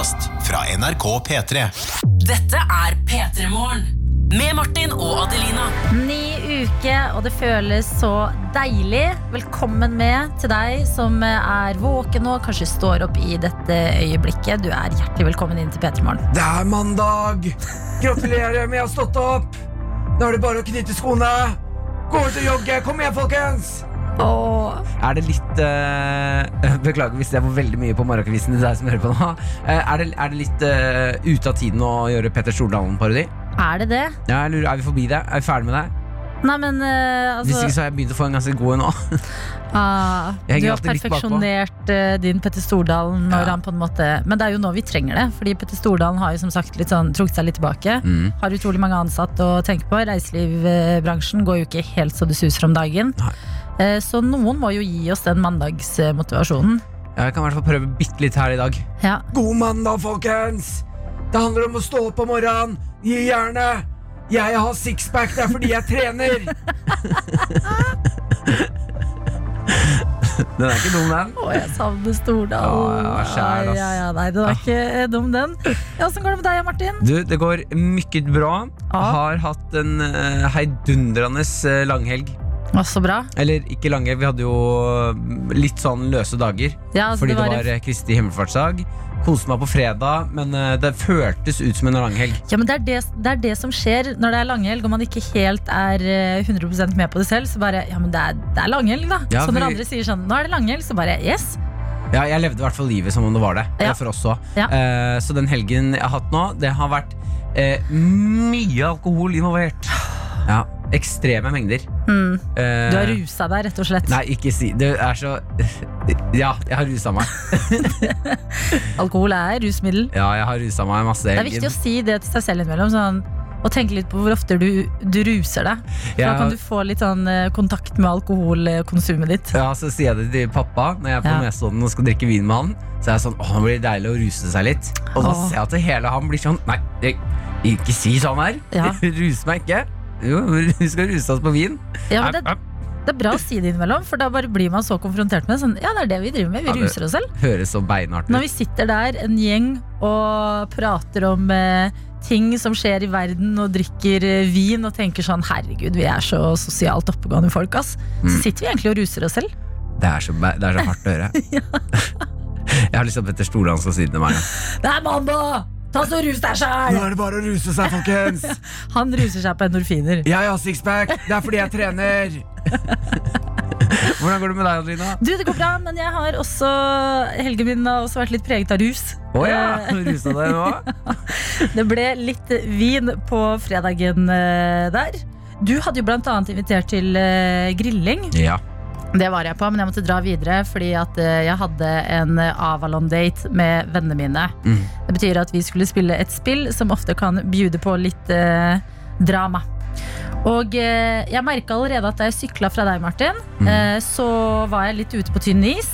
podkast fra NRK P3. Dette er P3 Morgen. Med Martin og Adelina. Ny uke, og det føles så deilig. Velkommen med til deg som er våken nå, kanskje står opp i dette øyeblikket. Du er hjertelig velkommen inn til P3 Morgen. Det er mandag! Gratulerer med å ha stått opp! Nå er det bare å knytte skoene. Gå ut og jogge! Kom igjen, folkens! Åh, Er det litt uh, Beklager hvis jeg var veldig mye på morgenkvisten til deg som hører på nå. Uh, er, det, er det litt uh, ute av tiden å gjøre Petter Stordalen-parodi? er det det? Ja, jeg lurer, Er vi forbi det? Er vi ferdig med det? Nei, men Hvis altså ikke så har jeg begynt å få en ganske god en nå. ah, Du har perfeksjonert din Petter Stordalen når Ja. han på en måte Men det er jo nå vi trenger det, fordi Petter Stordalen har jo som sagt litt sånn trukket seg litt tilbake. Mm. Har utrolig mange ansatte å tenke på. Reiselivsbransjen går jo ikke helt så det suser om dagen. Nei. Eh, Så noen må jo gi oss den mandagsmotivasjonen. Ja, jeg kan i hvert fall prøve bitte litt her i dag. Ja. God mandag, folkens! Det handler om å stå opp om morgenen. Gi jernet. Jeg har sixpack, det er fordi jeg trener. Den er ikke dum, den. Å, jeg savner Stordalen. Ja, ja, skjær, ja, ja, nei, den er ikke eh, dum, den. Ja, Åssen går det med deg, Martin? Du, det går mykket bra. Ah. Har hatt en uh, heidundrende langhelg. Å, så bra. Eller ikke langhelg, vi hadde jo mm, litt sånn løse dager. Ja, altså, fordi det det var, var eh, Kristi himmelfartsdag. Koste meg på fredag, men eh, det føltes ut som en langhelg. Ja, men det er det, det er det som skjer når det er langhelg og man ikke helt er eh, 100% med på det selv. Så bare, ja, men det er, det er langhelg, da. Ja, så når vi... andre sier sånn, nå er det langhelg, så bare yes. Ja, jeg levde i hvert fall livet som om det var det. Ja. eh, For oss òg. Ja. så den helgen jeg har hatt nå, det har vært uh, mye alkohol involvert. Ja, Ekstreme mengder. Mm. Eh, Du har rusa deg, rett og slett. Nei, ikke si Det er så Ja, jeg har rusa meg. Alkohol er rusmiddel. Ja, jeg har rusa meg masse. Det er viktig å si det til seg selv innimellom. Sånn, og tenke litt på hvor ofte du, du ruser deg. For Da Jeg- kan du få litt sånn eh, kontakt med alkoholkonsumet ditt. Ja, så sier jeg det til pappa når jeg er på Ja. Nesodden og skal drikke vin med han. Så er jeg sånn, åh, det blir deilig å ruse seg litt Og da Åh. ser jeg at hele han blir sånn Nei, ikke si sånn her Ja. Rus meg ikke Jo, vi skal ruse oss på vin Ja, men det, det er bra å si det innimellom, for da bare blir man så konfrontert med det. Sånn, ja, det er det vi driver med. Vi Ja, ruser oss selv. Høres så beinhardt ut Når vi sitter der, en gjeng, og prater om eh, ting som skjer i verden, og drikker eh, vin og tenker sånn herregud, vi er så sosialt oppegående folk, ass. Så Mm. sitter vi egentlig og ruser oss selv. det er, så, be- det er så hardt å høre Jeg har lyst til at Petter Stordalen skal si det til meg Det er mandag! Ta så Rus deg sjæl! er det bare å ruse seg, folkens Han ruser seg på endorfiner. Jeg har sixpack, det er fordi jeg trener Hvordan går det med deg, Adelina? Du, det går bra, men jeg har også Helgen min har også vært litt preget av rus. Åja, ja. rusa deg nå? Det ble litt vin på fredagen eh, der. Du hadde jo blant annet invitert til eh, grilling. Ja Det var jeg på, men jeg måtte dra videre fordi at eh, jeg hadde en eh, Avalon-date med vennene mine. Mm. Det betyr at vi skulle spille et spill som ofte kan bjude på litt eh, drama. Og eh, jeg merka allerede at da jeg sykla fra deg, Martin, Mm. eh, så var jeg litt ute på tynn is.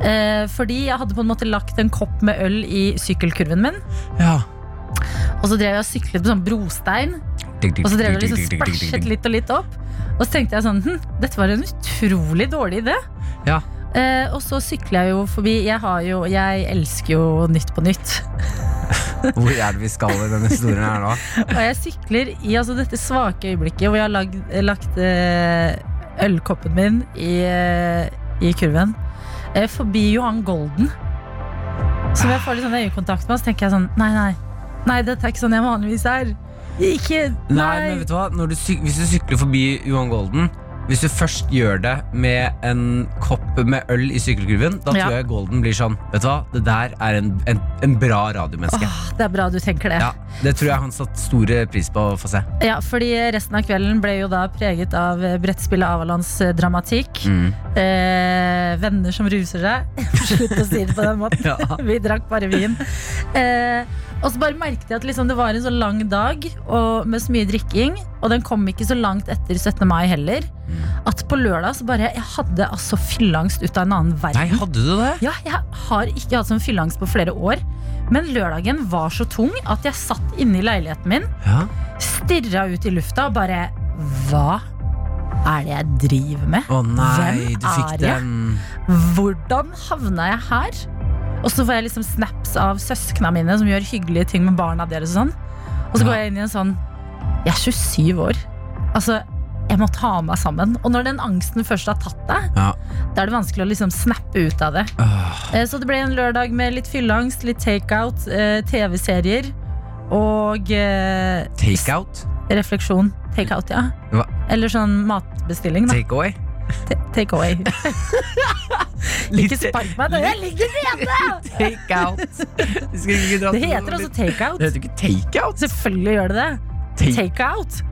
Eh, fordi jeg hadde på en måte lagt en kopp med øl i sykkelkurven min. Ja Og så drev jeg og syklet på sånn brostein. Og så drev jeg liksom splæsjet litt og litt opp. Og så tenkte jeg sånn hm, Dette var en utrolig dårlig idé. Ja. Eh, og så sykler jeg jo forbi. Jeg, har jo, jeg elsker jo Nytt på Nytt. Hvor er det vi skal i denne historien her nå? Og jeg sykler i altså, dette svake øyeblikket hvor jeg har lagd, lagt eh, ølkoppen min i, eh, i kurven. Eh, forbi Johan Golden. Som jeg får litt sånn øyekontakt med, og så tenker jeg sånn Nei, nei. Nei, dette er ikke sånn jeg vanligvis er. Ikke Nei, Nei. men vet du hva? Når du hvis du sykler forbi Johan Golden Hvis du først gjør det med en kopp med øl i sykkelkurven Da Ja. tror jeg Golden blir sånn Vet du hva? Det der er en, en, en bra radiomenneske Åh, det er bra du tenker det. ja, Det tror jeg han satt store pris på å få se Ja, fordi resten av kvelden ble jo da preget av brettspillet Avalons eh, dramatikk. mm. Eh, venner som ruser seg. Slutt å si det på den måten. Ja. Vi drakk bare vin. Eh, og så bare merket jeg at liksom det var en så lang dag og med så mye drikking. Og den kom ikke så langt etter 17. mai heller. At på lørdag så bare Jeg hadde altså fylleangst ut av en annen verden. Nei, hadde du det? Ja, jeg har ikke hatt sånn fylleangst på flere år. Men lørdagen var så tung at jeg satt inne i leiligheten min Ja stirra ut i lufta og bare Hva er det jeg driver med? Å nei, Hvem du fikk er jeg? den Hvordan havna jeg her? Og så får jeg liksom snaps av søskna mine som gjør hyggelige ting med barna deres. Og sånn Og så går jeg inn i en sånn Jeg er 27 år. Altså, jeg må ta meg sammen. Og når den angsten først har tatt deg, Ja. da er det vanskelig å liksom snappe ut av det. Eh, Så det ble en lørdag med litt fylleangst, litt takeout, eh, TV-serier og eh, Takeout? refleksjon. Takeout, ja. Hva? Eller sånn matbestilling, da. Takeaway? Ta- Takeaway. Ikke spark meg da. jeg ligger nede! Ikke dratt Det heter også takeout. Det heter ikke takeout. Selvfølgelig gjør det det. Take, Takeout.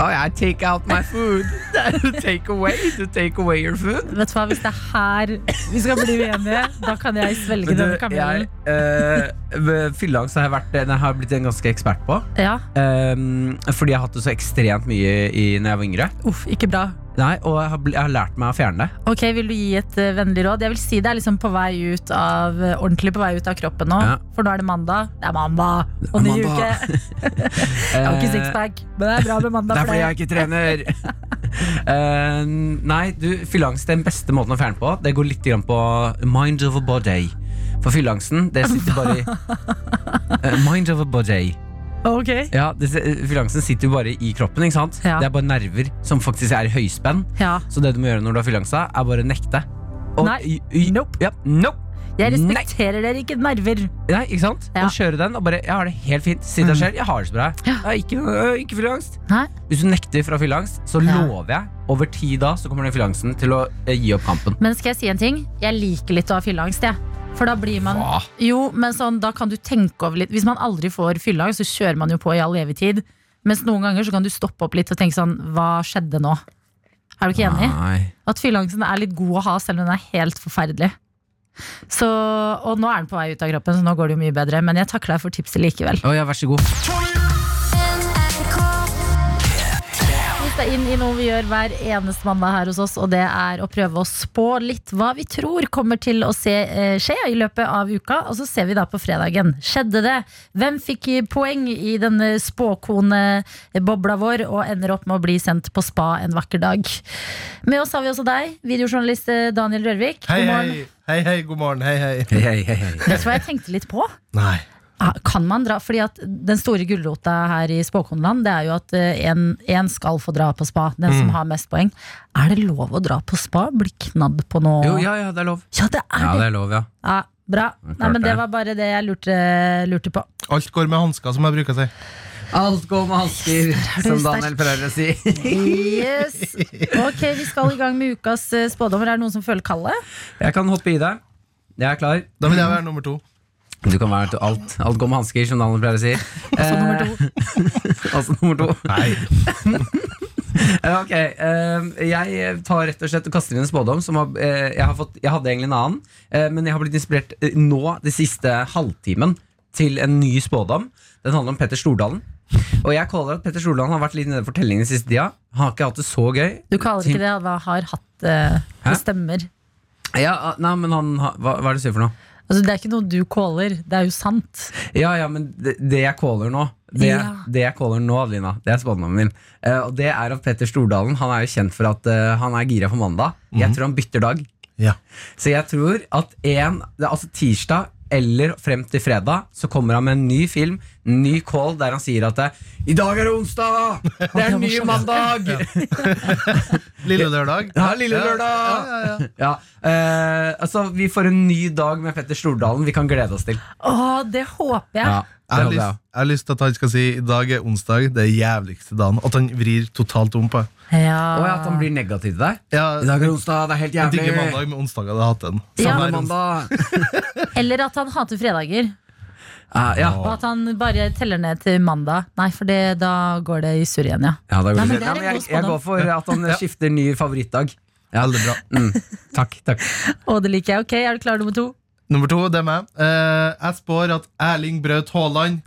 oh, yeah, take out my food. Take away. To take away your food. Vet du hva, Hvis det er her vi skal bli uenige, da kan jeg svelge den denne kamelen. uh, Fylleangst har jeg, vært, jeg har blitt en ganske ekspert på. Ja, Um, fordi jeg har hatt det så ekstremt mye i, når jeg var yngre. uff, ikke bra. Nei, Og jeg har, jeg har lært meg å fjerne det. Ok, Vil du gi et uh, vennlig råd? Jeg vil si Det er liksom på vei ut av eh, ordentlig på vei ut av kroppen nå. Ja. For nå er det mandag. Det er mandag og ny uke. Jeg har ikke sixpack, men det er bra med mandag. Det er fordi jeg ikke trener. uh, nei, du, fylleangst den beste måten å fjerne på. Det går litt på mind of a body. For fylleangsten, det sitter bare i uh, Mind a body. Ok. Ja, det, Fylleangsten sitter jo bare i kroppen. ikke sant? Ja. Det er bare nerver som faktisk er i høyspenn. Ja. Så det du må gjøre når du har filansa er bare nekte. Og, Nei. Nope. Ja, nope. Jeg respekterer dere ikke nerver. Nei, ikke sant? Ja. Og kjøre den og bare Jeg har det helt fint. Si deg Mm. selv, jeg har det så bra. Ja. Jeg ikke, øh, ikke fylleangst. Hvis du nekter fra fylleangst, så Ja. lover jeg over tid da så kommer den fylleangsten til å eh, gi opp kampen. Men skal jeg si en ting? Jeg liker litt å ha fylleangst, jeg. For da blir man Hva? Jo, men sånn, da kan du tenke over litt Hvis man aldri får fylleangst, så kjører man jo på i all evig tid. Mens noen ganger så kan du stoppe opp litt og tenke sånn Hva skjedde nå? Er du ikke enig? Nei. At fylleangsten er litt god å ha, selv om den er helt forferdelig. Så, og nå er den på vei ut av kroppen, så nå går det jo mye bedre. Men jeg takler deg for tipset likevel. Oh, ja, vær så god. Inn i noe vi gjør hver eneste mandag her hos oss, og det er å prøve å spå litt hva vi tror kommer til å se, eh, skje i løpet av uka. Og så ser vi da på fredagen. Skjedde det? Hvem fikk poeng i denne spåkonebobla vår og ender opp med å bli sendt på spa en vakker dag? Med oss har vi også deg, videojournalist eh, Daniel Rørvik. Hei, hei. Hei, hei, god morgen. Hei. Hei, hei, hei, hei. Vet du hva jeg tenkte litt på? Nei. Ah, Kan man dra? Fordi at Den store gulrota her i spåkonland Det er jo at én skal få dra på spa. Den som har mest poeng. Er det lov å dra på spa? Bli knadd på noe? Jo, ja, ja, det er lov. Ja, det er Ja, det. det er lov, ja. Ja, bra. Nei, men det det. var bare det jeg lurte, lurte på. Alt går med hansker, som jeg bruker å si. Alt går med hansker, som. Daniel Ferreira sier. Yes. Ok, Vi skal i gang med ukas eh, spådommer. Er det noen som føler kallet? Jeg kan hoppe i det. Jeg er klar. Da vil jeg være nummer to. Du kan være til alt. Alt går med hansker, som Daniel å si Altså nummer to. Altså nummer to. Nei. Eh, Ok, eh, Jeg tar rett og slett og kaster inn en spådom. Som jeg, har fått, jeg hadde egentlig en annen, men jeg har blitt inspirert nå, den siste halvtimen, til en ny spådom. Den handler om Petter Stordalen. Og jeg kaller at Petter Stordalen har vært litt nede for fortellingen den siste tida. Han har ikke hatt det så gøy. Du kaller ikke det hva har hatt Det stemmer. Ja, ah, nei, men han hva, hva er det du sier for noe? Altså, det er ikke noe du caller, det er jo sant. Ja, ja, men det, det jeg caller nå det, Ja. det jeg caller nå, Adelina, det er spådommen min. Uh, og det er at Petter Stordalen Han er jo kjent for at uh, han er gira for mandag. Jeg tror han bytter dag. Ja. Så jeg tror at en, er altså tirsdag eller frem til fredag så kommer han med en ny film, en ny call, der han sier at det, i dag er det onsdag! Det er en ny mandag! Lille lørdag. Ja, lille lørdag! Ja, ja, ja. Ja, eh, altså Vi får en ny dag med Petter Stordalen vi kan glede oss til. Å, det håper jeg. Jeg har, det jeg lyst, jeg har lyst til at han skal si i dag er onsdag, det er jævligste dagen. At han vrir totalt om på det. Ja. Og at han blir negativ til deg. Ja, I dag er onsdag, det er helt jævlig. jeg digger mandag, men onsdag hadde jeg hatt den. Ja. Samme Hver mandag. Eller at han hater fredager. Uh, ja. Og at han bare teller ned til mandag. Nei, for det, da går det i surr igjen, ja. Ja, da går Nei, men det. det er Ja, jeg, jeg går for at han skifter ny favorittdag. Ja. Veldig bra. Mm. Takk, takk. Og det liker jeg. Ok, er du klar nummer to? Nummer to, det er meg. Eh, jeg spår at Erling Braut Haaland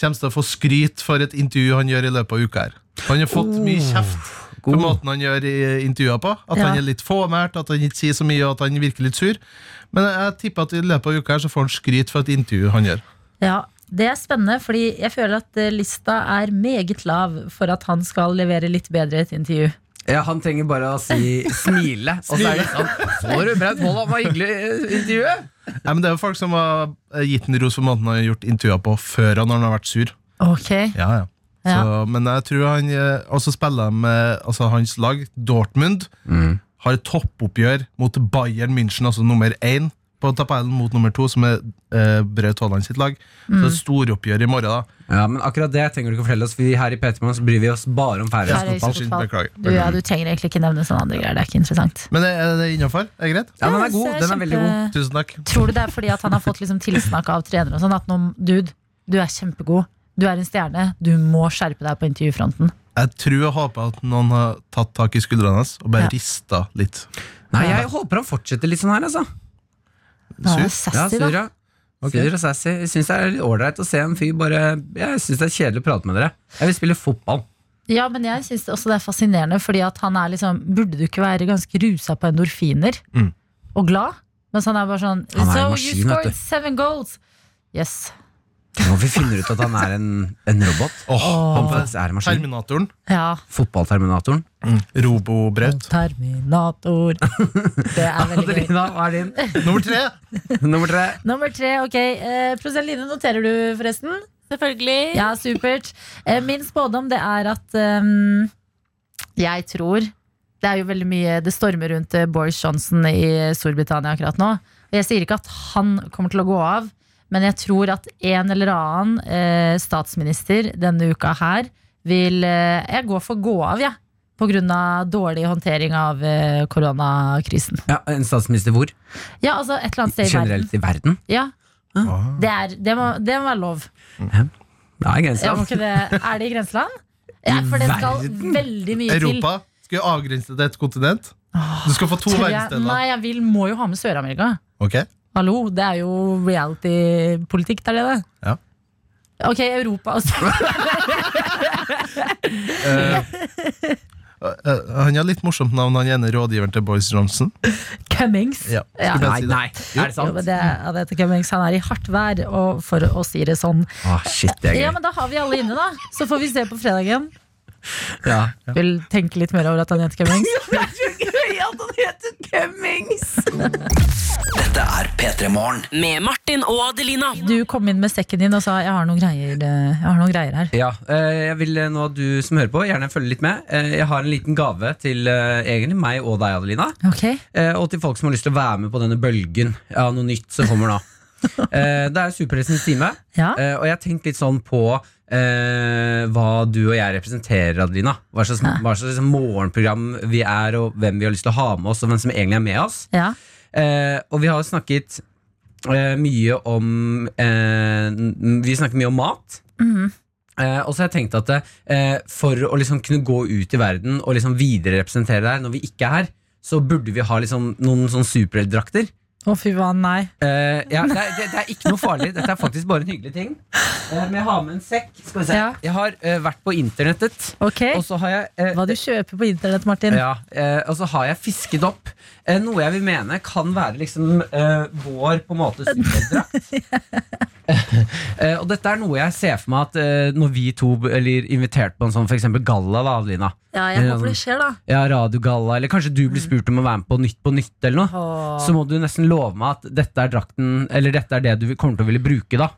kommer til å få skryt for et intervju han gjør i løpet av uka her. Han har fått mye kjeft for måten han gjør i intervjuer på. At Ja. han er litt fåmælt, at han ikke sier så mye, og at han virker litt sur. Men jeg tipper at i løpet av uka her så får han skryt for et intervju han gjør. Ja, Det er spennende, fordi jeg føler at eh, lista er meget lav for at han skal levere litt bedre et intervju. Ja, Han trenger bare å si smile, og så er det sånn Så du, Braut Haaland var hyggelig i intervjuet? Nei, men Det er jo folk som har eh, gitt den ros for måten han har gjort intervjuer på før han har vært sur. Ok. Ja, ja. Så, men jeg tror han eh, også spiller med altså hans lag, Dortmund, har et toppoppgjør mot Bayern München, altså nummer én på tabellen mot nummer to, som er eh, Braut Haaland sitt lag. Så det er storoppgjør i morgen. da Ja, men akkurat det trenger du ikke fortelle oss, for her i Petermann så bryr vi oss bare om Færøysk fotball. Beklager. Du, ja, du trenger egentlig ikke nevne sånne andre greier. Det er ikke interessant. Men er er det innafor? Er det greit? Ja, den er god. Den er veldig god. Tusen takk. Tror du det er fordi at han har fått liksom tilsnakk av trenere og sånn? At noen dude, du er kjempegod. Du er en stjerne. Du må skjerpe deg på intervjufronten. Jeg tror og håper at noen har tatt tak i skuldrene hans og bare Ja. rista litt. Nei, jeg håper han fortsetter litt sånn her, altså. Ja, Sur? Ja, sassy, sur, da. ja. Sur og sassy. Jeg syns det er litt ålreit å se en fyr bare Jeg syns det er kjedelig å prate med dere. Jeg vil spille fotball. Ja, men jeg syns også det er fascinerende, fordi at han er liksom Burde du ikke være ganske rusa på endorfiner? Mm. Og glad? Mens han er bare sånn Han er So en you maskin, scored seven goals! Yes. Nå vi finner ut at han er en, en robot. Han faktisk er en maskin. Terminatoren. Ja. Fotballterminatoren. Robobraut. Terminator. Det er veldig gøy. Adelina, hva er din? Nummer tre! Nummer tre. Nummer tre, ok. Eh, Prosent Line noterer du, forresten? Selvfølgelig. Ja, supert. Eh, min spådom det er at um, jeg tror Det er jo veldig mye Det stormer rundt eh, Boris Johnson i Storbritannia akkurat nå. Jeg sier ikke at han kommer til å gå av, men jeg tror at en eller annen eh, statsminister denne uka her vil eh, Jeg går for gå av, jeg. På grunn av dårlig håndtering av eh, koronakrisen. Ja, En statsminister hvor? Ja, altså et eller annet sted i verden. Generelt i verden? Ja, det, er, det, må, det må være lov. Ja, Det er grenseland. ikke det, er det i grenseland? Ja, for det skal veldig mye til. Europa. Skal vi avgrense det til et kontinent? Du skal få to verdensdeler. nei, jeg vil, må jo ha med Sør-Amerika. Ok Hallo, det er jo reality-politikk er det det? Ja. Ok, Europa altså. Eh, Han har litt morsomt navn, han ene rådgiveren til Boris Johnson. Cummings. Ja. Ja. Nei, si nei. Er det sant? Jo, det, ja, det heter Cummings. Han er i hardt vær, og for å si det sånn. Ah, shit, det er Ja, men Da har vi alle inne, da. Så får vi se på fredagen. Ja. Vil tenke litt mer over at han heter Cummings. Dette er P3 Morgen. Med Martin og Adelina. Du kom inn med sekken din og sa jeg har noen greier, eh, jeg har noen greier her. Ja, eh, jeg vil eh, nå at du som hører på, gjerne følge litt med. Eh, Jeg har en liten gave til egentlig meg og deg, Adelina. Ok, Eh, Og til folk som har lyst til å være med på denne bølgen av noe nytt som kommer nå. Eh, Det er Superhelsens time, ja eh, og jeg har tenkt litt sånn på eh, hva du og jeg representerer, Adelina. Hva slags, hva slags liksom, morgenprogram vi er, og hvem vi har lyst til å ha med oss, og hvem som egentlig er med oss. Ja, Eh, og vi har snakket eh, mye om eh, Vi snakker mye om mat. Eh, og så har jeg tenkt at eh, for å liksom kunne gå ut i verden og liksom videre representere der når vi ikke er her, så burde vi ha liksom noen sånn superheltdrakter. Å fy faen, nei. Eh, ja, det, er, det, det er ikke noe farlig. Dette er faktisk bare en hyggelig ting. Eh, men jeg har med en sekk. Skal vi se. Ja. Jeg har eh, vært på internettet, Ok, og så har jeg eh, hva du kjøper på internett, Martin. ja, eh, og så har jeg fisket opp noe jeg vil mene kan være liksom eh, vår på en måte superdrakt. eh, og dette er noe jeg ser for meg at eh, når vi to blir invitert på en sånn eksempel galla, da, Adelina. Ja, jeg håper det skjer, da. Ja, radiogalla, eller kanskje du blir spurt om å være med på Nytt på Nytt, eller noe. Åh. Så må du nesten love meg at dette er drakten Eller dette er det du kommer til å ville bruke, da.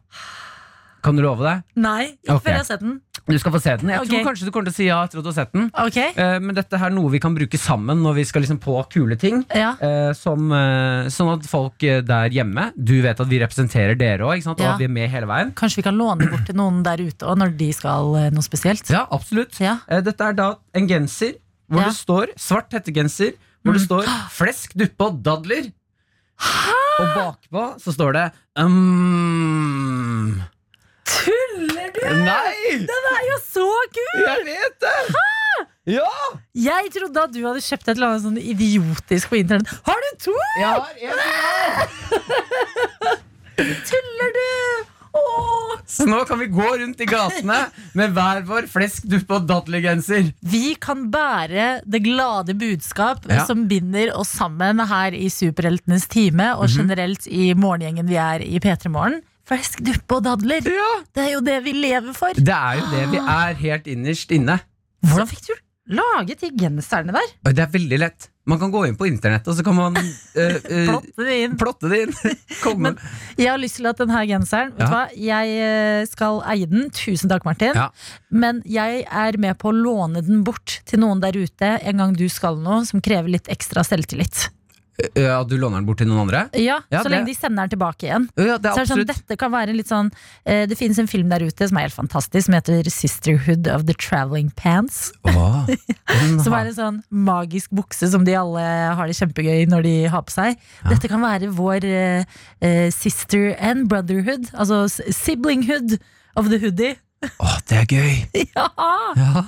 Kan du love det? Nei, ikke okay. før jeg har sett den. Du skal få se den. Jeg okay. tror kanskje du kommer til å si ja etter at du har sett den. Okay. Uh, men dette er noe vi kan bruke sammen når vi skal liksom på kule ting. ja Uh, som, uh, sånn at folk der hjemme Du vet at vi representerer dere òg, og Ja. vi er med hele veien. Kanskje vi kan låne bort til noen der ute òg når de skal noe spesielt. Ja, absolutt Ja. Dette er da en genser hvor. Mm. det står svart hettegenser, hvor det står 'flesk, duppe og dadler'. Og bakpå så står det um, Tuller du?! Nei! Den er jo så kul! Jeg vet det! Ja! Jeg trodde at du hadde kjøpt et eller annet sånn idiotisk på internett. Har du to?! Jeg har en til. Tuller du?! Åh. Så nå kan vi gå rundt i gatene med hver vår fleskduppe og dadlergenser. Vi kan bære det glade budskap Ja. som binder oss sammen her i Superheltenes time, og generelt i morgengjengen vi er i P3 Morgen. Flesk, duppe og dadler. Det er jo det vi lever for. Det er jo det vi er helt innerst inne. Hvordan fikk du laget de genserne der? Det er veldig lett. Man kan gå inn på internett, og så kan man uh, uh, Plotte det inn. plotte det inn. Men jeg har lyst til at denne genseren Vet Ja. du hva, jeg eh, skal eie den. Tusen takk, Martin. Ja. Men jeg er med på å låne den bort til noen der ute en gang du skal noe som krever litt ekstra selvtillit. Ja, du låner den bort til noen andre? Ja, Ja, Så det- lenge de sender den tilbake igjen. Ja, det Så sånn, dette kan være litt sånn eh, Det finnes en film der ute som er helt fantastisk, som heter Sisterhood of the Traveling Pants. Oh, Som er en sånn magisk bukse som de alle har det kjempegøy når de har på seg. Dette kan være vår eh, sister and brotherhood. Altså siblinghood of the hoodie. Åh, det er gøy! Ja! Ja.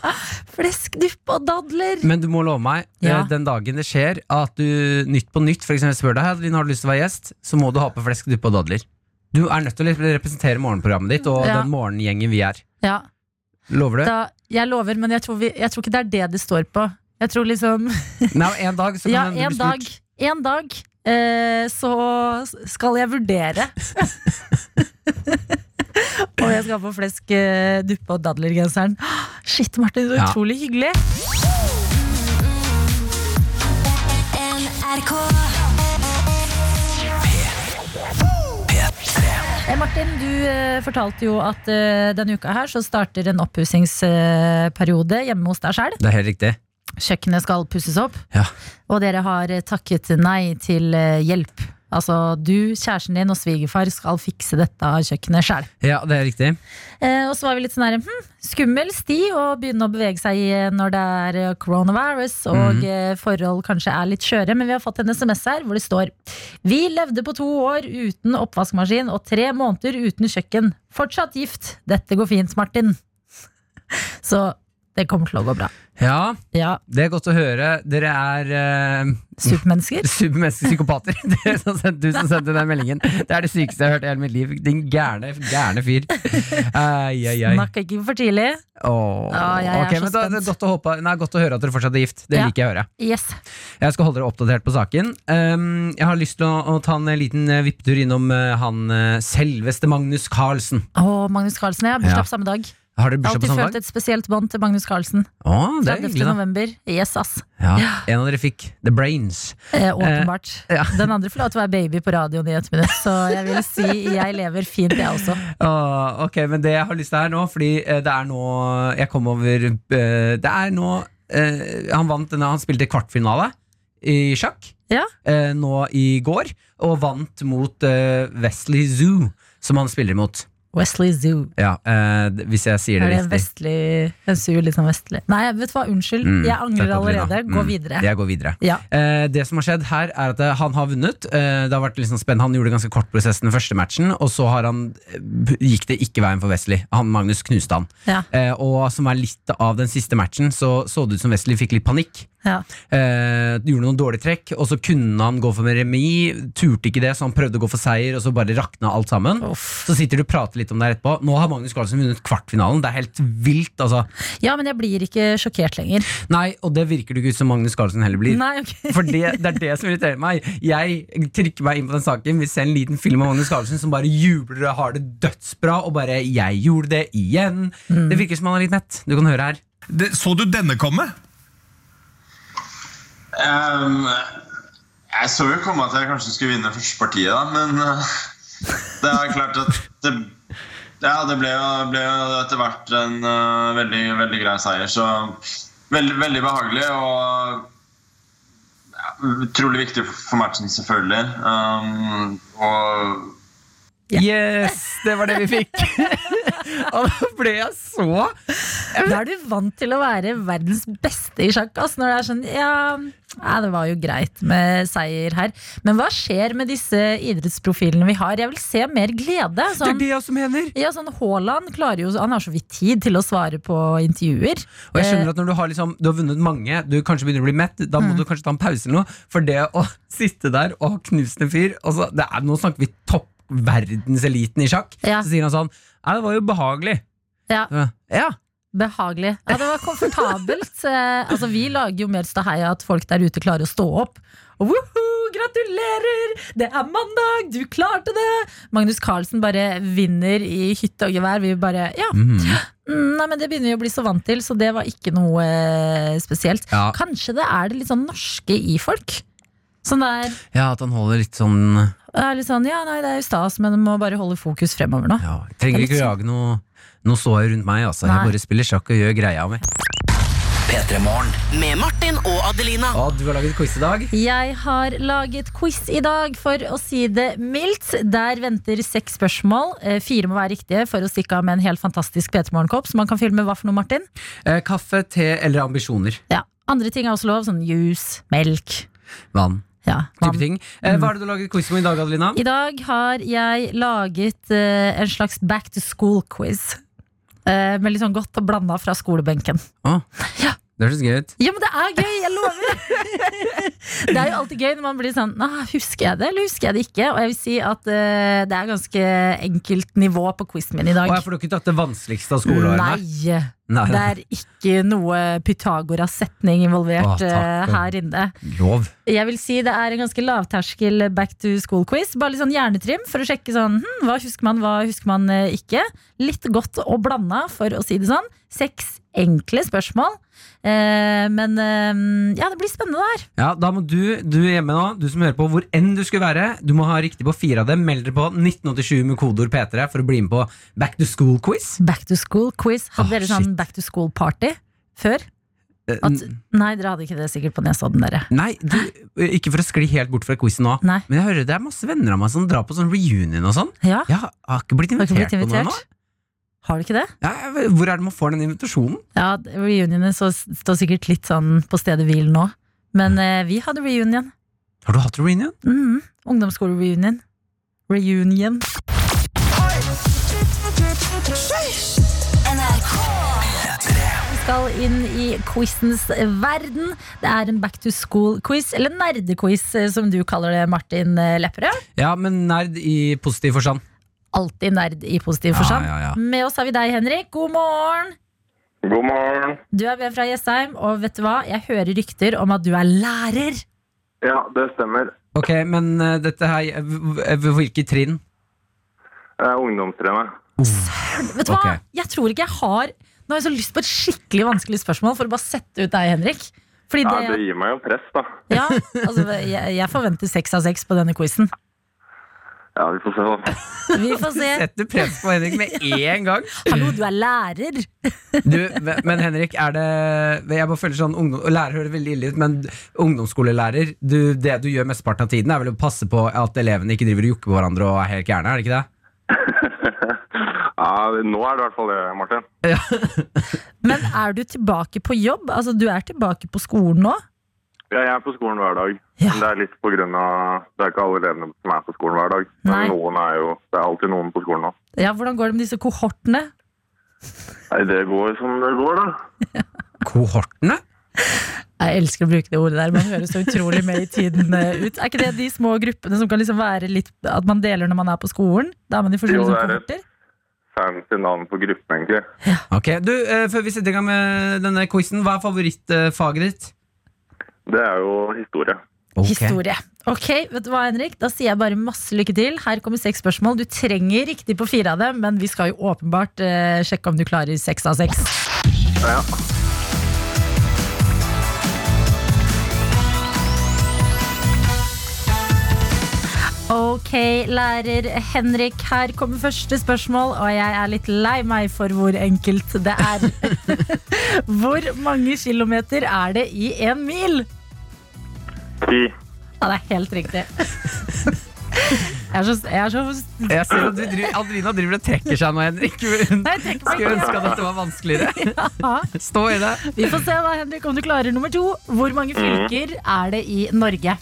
Fleskdupp og dadler! Men du må love meg, Ja. eh, den dagen det skjer at du Nytt på Nytt for eksempel spør deg Adeline, har du lyst til å være gjest, så må du ha på fleskdupp og dadler. Du er nødt til å representere morgenprogrammet ditt og Ja. den morgengjengen vi er. Ja, Lover du? da, jeg lover, men jeg tror, vi, jeg tror ikke det er det det står på. Jeg tror liksom Nei, en dag så kan Ja, en blir dag, en dag eh, så skal jeg vurdere om jeg skal få flesk, eh, duppe og dadler-genseren. Shit, Martin, så Ja. utrolig hyggelig. Eh, Martin, du eh, fortalte jo at denne uka her så starter en oppussingsperiode hjemme hos deg sjøl. Det er helt riktig. Kjøkkenet skal pusses opp, Ja. og dere har takket nei til hjelp. Altså, du, kjæresten din og svigerfar skal fikse dette kjøkkenet sjøl. Ja, det er riktig. Eh, og så var vi litt sånn her, hm, skummel sti å begynne å bevege seg i eh, når det er eh, coronavirus og eh, forhold kanskje er litt skjøre, men vi har fått en SMS her hvor det står Vi levde på to år uten oppvaskmaskin og tre måneder uten kjøkken. Fortsatt gift. Dette går fint, Martin. Så det kommer til å gå bra. Ja, Ja, det er godt å høre. Dere er uh, supermennesker. Supermennesker, psykopater. Som sendte, du som sendte den meldingen. Det er det sykeste jeg har hørt i hele mitt liv. Din gærne, gærne fyr. Ai, ai, ai. Snakka ikke for tidlig. Åh. Ja, jeg er så men da, det er godt å, håpe, nei, godt å høre at dere fortsatt er gift. Det Ja. liker jeg å høre. Yes. Jeg skal holde dere oppdatert på saken. Um, jeg har lyst til å, å ta en liten uh, vippetur innom uh, han selveste Magnus Carlsen. Oh, Magnus Carlsen, har bursdag Ja. samme dag. Har dere Jeg har samme dag? alltid følt et spesielt bånd til Magnus Carlsen. Å, det er 30. hyggelig, da. november. Yes, ass. Ja. En av dere fikk The Brains. Eh, åpenbart. ja. Den andre får lov til å være baby på radioen i et minutt, så jeg vil si jeg lever fint, jeg også. Åh, ok, men det jeg har lyst til her nå, fordi eh, det er nå Jeg kom over eh, Det er nå eh, Han vant denne, han spilte kvartfinale i sjakk Ja. eh, nå i går, og vant mot eh, Wesley Zoo, som han spiller imot. Wesley Zoo. Ja, eh, hvis jeg sier Er det det en riktig. vestlig En sur, litt sånn vestlig Nei, vet du hva, unnskyld. Mm, Jeg angrer allerede. Gå Mm, videre. Jeg går videre. Ja. Eh, det som har skjedd her, er at eh, han har vunnet. Eh, det har vært liksom spennende Han gjorde ganske kort prosess den første matchen, og så har han, eh, gikk det ikke veien for Wesley. Han, Magnus knuste han. Ja. Eh, og som er litt av den siste matchen, så så det ut som Wesley fikk litt panikk. Ja. Eh, gjorde noen dårlige trekk, og så kunne han gå for remis. Turte ikke det, så han prøvde å gå for seier, og så bare rakna alt sammen. Uff. Så sitter du og prater litt om det her etterpå. Nå har Magnus Carlsen vunnet kvartfinalen. Det er helt vilt, altså. ja, men jeg blir ikke sjokkert lenger. Nei, og det virker det ikke ut som Magnus Carlsen heller blir. Nei, ok. For det, det er det som irriterer meg. Jeg trykker meg inn på den saken. Vi ser en liten film av Magnus Carlsen som bare jubler og har det dødsbra, og bare 'jeg gjorde det igjen'. Mm. Det virker som han er litt mett. Du kan høre her. Det, så du denne komme? Um, jeg så jo komme at jeg kanskje skulle vinne første partiet, da, men uh, det er klart at det, ja, det ble, jo, etter hvert en uh, veldig, veldig grei seier. Så veldig, veldig behagelig og ja, utrolig viktig for matchen, selvfølgelig. Um, og Ja. Yes! Det var det vi fikk. og da ble jeg så Da er du vant til å være verdens beste i sjakk. Altså når det er sånn, ja, ja, Det var jo greit med seier her. Men hva skjer med disse idrettsprofilene vi har? Jeg vil se mer glede. Det er Sånn, det jeg også mener. ja, sånn Haaland klarer jo, han har så vidt tid til å svare på intervjuer. Og jeg Eh, skjønner at når du har, liksom, du har vunnet mange, du kanskje begynner å bli mett, da må Mm. du kanskje ta en pause eller noe. For det å sitte der og ha knust en fyr altså, det er, Nå snakker vi topp verdenseliten i sjakk. Ja. Så sier han sånn Nei, det var jo behagelig. Ja. ja. Behagelig. Ja, det var komfortabelt. Eh, altså, vi lager jo mer stahei av at folk der ute klarer å stå opp. Og woohoo, gratulerer! Det er mandag, du klarte det! Magnus Carlsen bare vinner i hytte og gevær. Vi bare Ja. Mhm. Mm, Nei, men Det begynner vi å bli så vant til, så det var ikke noe eh, spesielt. Ja. Kanskje det er det litt sånn norske i folk. Sånn der, ja, at han holder litt sånn det er litt sånn, ja, nei, det er jo stas, men du må bare holde fokus fremover nå. ja, Trenger ikke lage noe, noe sår rundt meg, altså. Jeg bare spiller sjakk og gjør greia mi. Med Martin og Adelina. Å, du har laget quiz i dag? Jeg har laget quiz i dag, for å si det mildt. Der venter seks spørsmål. Eh, Fire må være riktige for å stikke av med en helt fantastisk P3 Morgen-kopp. Som man kan fylle med hva for noe, Martin? Eh, kaffe, te eller ambisjoner? Ja, Andre ting er også lov, sånn juice, melk. Vann. Ja, Type ting. Eh, hva er det du har laget quiz om i dag, Adelina? I dag har jeg laget eh, en slags back to school-quiz. Eh, med litt sånn godt og blanda fra skolebenken. Ah. Ja. Det høres gøy ut. Ja, men det er gøy! Jeg lover! det er jo alltid gøy når man blir sånn «Ah, Husker jeg det, eller husker jeg det ikke? Og jeg vil si at uh, det er ganske enkelt nivå på quizen min i dag. Og jeg får du ikke tatt det vanskeligste av skoleårene? Nei. Nei. Det er ikke noe Pythagoras-setning involvert Å, eh, her inne. Lov. Jeg vil si det er en ganske lavterskel back to school-quiz. Bare litt sånn hjernetrim for å sjekke sånn hm, hva husker man, hva husker man eh, ikke. Litt godt og blanda, for å si det sånn. Seks enkle spørsmål. Eh, men eh, ja, det blir spennende det her. Ja, Da må du du hjemme nå, du som hører på hvor enn du skulle være, du må ha riktig på fire av dem. Meld dere på 1987 med kodeord P3 for å bli med på Back to School-quiz. Back to school-quiz. Hadde oh, dere sånn shit. back to school-party før? Eh, At, nei, dere hadde ikke det sikkert på Nesodden, dere. Nei, du, ikke for å skli helt bort fra quizen nå, Nei. men jeg hører det er masse venner av meg som drar på sånn reunion og sånn. Ja, Jeg har ikke blitt invitert, ikke invitert, på noe nå. Har du ikke det? Ja, hvor er det man får den invitasjonen? Ja, Reunionen står sikkert litt sånn på stedet hvil nå. Men eh, vi hadde reunion. Har du hatt reunion? Mm, Ungdomsskole-reunion. Reunion. Vi skal inn i quizens verden. Det er en back to school-quiz, eller nerdequiz, eh, som du kaller det, Martin eh, Lepperød. Ja, men nerd i positiv forstand. Alltid nerd i positiv forstand. ja, ja. Med oss har vi deg, Henrik. God morgen! God morgen. Du er med fra Jessheim, og vet du hva? Jeg hører rykter om at du er lærer. Ja, det stemmer. Ok, men uh, dette her eh, v- Hvilket trinn? Uh, Ungdomstrenet. Vet du hva? Jeg tror ikke jeg har Nå har jeg så lyst på et skikkelig vanskelig spørsmål for å bare sette ut deg, Henrik. Fordi Ja, det, det gir meg jo press, da. ja, altså, jeg, jeg forventer seks av seks på denne quizen. Ja, vi får se, da. Vi får se. Setter press på Henrik med én gang. Hallo, du er lærer! Du, men Henrik, er det Jeg bare føler sånn ungdom, Lærer høres veldig ille ut, men ungdomsskolelærer du, Det du gjør mesteparten av tiden, er vel å passe på at elevene ikke driver og jukker på hverandre og er helt gærne, er det ikke det? Ja, nå er det i hvert fall det, Martin. Men er du tilbake på jobb? Altså, du er tilbake på skolen nå? Ja, jeg er på skolen hver dag. Ja. Men det er litt på grunn av Det er ikke alle elevene som er på skolen hver dag. Men Nei. noen er jo Det er alltid noen på skolen nå. Ja, Hvordan går det med disse kohortene? Nei, det går som det går, da. Kohortene? Jeg elsker å bruke det ordet der, man høres så utrolig med i tiden eh, ut. Er ikke det de små gruppene som kan liksom være litt At man deler når man er på skolen? Da er man i forskjellige Jo, det er det. kohorter? Fancy navn på gruppen, egentlig. Ok, du, eh, Før vi setter i gang med denne quizen, hva er favorittfaget ditt? Det er jo historie. Ok. Historie. Ok, vet du hva, Henrik? Da sier jeg bare masse lykke til. Her kommer seks spørsmål. Du trenger riktig på fire av dem, men vi skal jo åpenbart eh, sjekke om du klarer seks av seks. Ja. Ok, lærer Henrik, her kommer første spørsmål, og jeg er litt lei meg for hvor enkelt det er. hvor mange kilometer er det i en mil? Ti. Ja, det er helt riktig. Jeg er så, jeg er så Jeg ser at driver, Adelina driver og trekker seg nå, Henrik. Hun Nei, skulle ønske at dette var vanskeligere. Stå i det. Vi får se da, Henrik, om du klarer nummer to. Hvor mange fylker er det i Norge?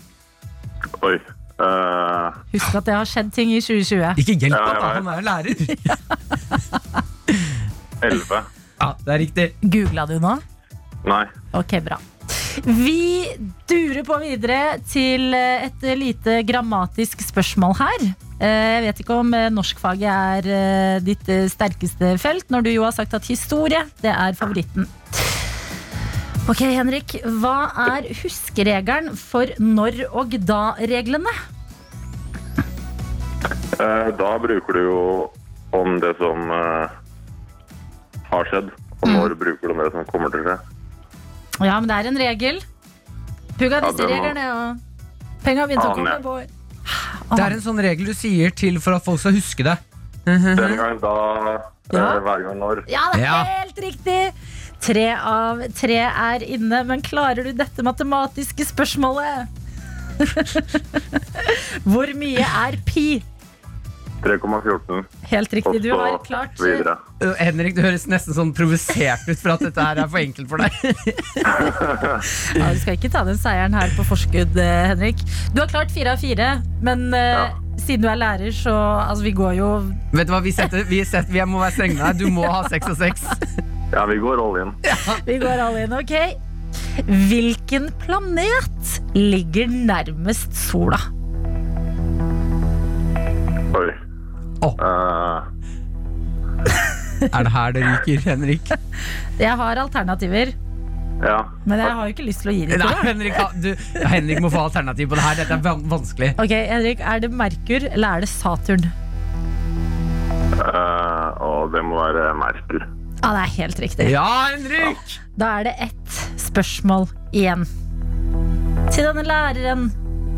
Oi. Eh, Husk at det har skjedd ting i 2020. Ikke hjelp ham, ja, da. Han er jo lærer. Elleve. Ja, det er riktig. Googla du nå? Nei. Ok, bra. Vi durer på videre til et lite grammatisk spørsmål her. Eh, Jeg vet ikke om eh, norskfaget er ditt sterkeste felt, når du jo har sagt at historie det er favoritten. Ok, Henrik. Hva er huskeregelen for når og da-reglene? Eh, Da bruker du jo om det som eh, har skjedd, og når bruker du om det som kommer til å skje. Ja, men det er en regel. Pugga Ja, disse det må- reglene, og penga begynte å Aner komme, jeg. Det er en sånn regel du sier til for at folk skal huske det. Den gang da, eh, Ja. hver gang når. Ja, det er Ja. helt riktig! Tre av tre er inne, men klarer du dette matematiske spørsmålet? Hvor mye er pi? 3,14, Helt riktig, du har klart videre. Øh, Henrik, du høres nesten sånn provosert ut for at dette her er for enkelt for deg. ja, Du skal ikke ta den seieren her på forskudd, eh, Henrik. Du har klart fire av fire, men eh, Ja. siden du er lærer, så Altså, vi går jo Vet du hva, vi, setter, vi, setter, vi må være strenge med deg. Du må ha seks og seks. Ja, vi går all in. Vi går alle inn, ok? Hvilken planet ligger nærmest sola? Oi. Eh, Er det her det ryker, Henrik? Jeg har alternativer, ja. men jeg har jo ikke lyst til å gi det til deg. Henrik, du, Henrik må få alternativ på det her. Dette er vanskelig. Ok, Henrik, Er det Merkur eller er det Saturn? Uh, og det må være Merkur. Ja, det er helt riktig. Ja, Henrik! Da er det ett spørsmål igjen. Til denne læreren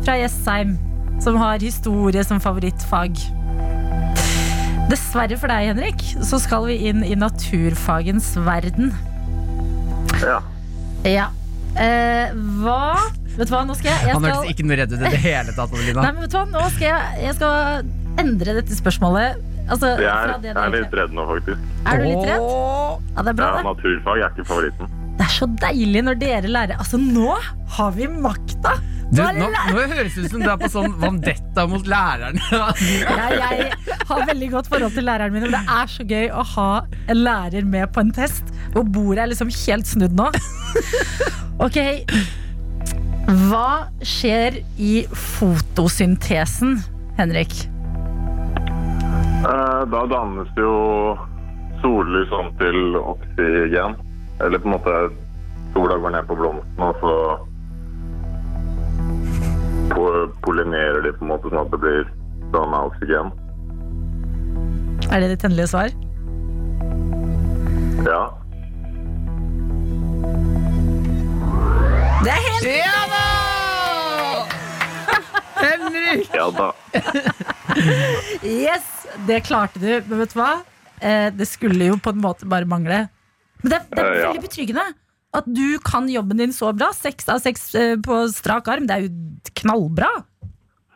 fra Jessheim som har historie som favorittfag. Dessverre for deg, Henrik, så skal vi inn i naturfagens verden. Ja. Ja. Eh, hva Vet du hva, nå skal jeg, jeg Han hørtes skal, ikke noe redd ut i det hele tatt. Nei, men vet du hva, nå skal jeg, jeg skal endre dette spørsmålet. Altså, Jeg er, det jeg er litt redd nå, faktisk. er du litt redd? Ja, det er bra, Ja, det. naturfag er ikke favoritten. Det er så deilig når dere lærer Altså, nå har vi makta! Du, Nå nå, høres det ut som du er på sånn vandetta mot læreren. jeg, jeg har veldig godt forhold til læreren min, men det er så gøy å ha en lærer med på en test. Og bordet er liksom helt snudd nå. Ok, hva skjer i fotosyntesen, Henrik? Eh, da dannes jo sollys om til oksygen. Eller på en måte sola går ned på blomsten, og så pollinerer de på en måte sånn at det blir danna oksygen. Er det ditt endelige svar? Ja. Det er helt Ja da! Henrik! Ja da. Yes, det klarte du. Men vet du hva? Eh, det skulle jo på en måte bare mangle. Men det, det er Eh, veldig betryggende at du kan jobben din så bra. Seks av seks eh, på strak arm. Det er jo knallbra.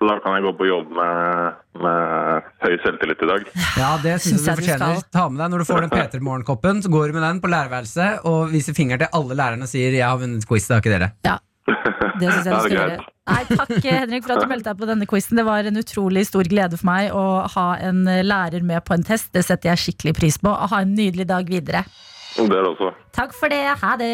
Så da kan jeg gå på jobb med, med høy selvtillit i dag. Ja, det syns Syns jeg du fortjener. Ta med deg Når du får den P3 Morgenkoppen, så går du med den på lærerværelset og viser finger til alle lærerne og sier 'jeg har vunnet quiz', det har ikke dere. Ja, det syns jeg du skal er gjøre. Nei, takk Henrik for at du meldte deg på denne quizen. Det var en utrolig stor glede for meg å ha en lærer med på en test. Det setter jeg skikkelig pris på. Og ha en nydelig dag videre. Dere også. Takk for det. Ha det.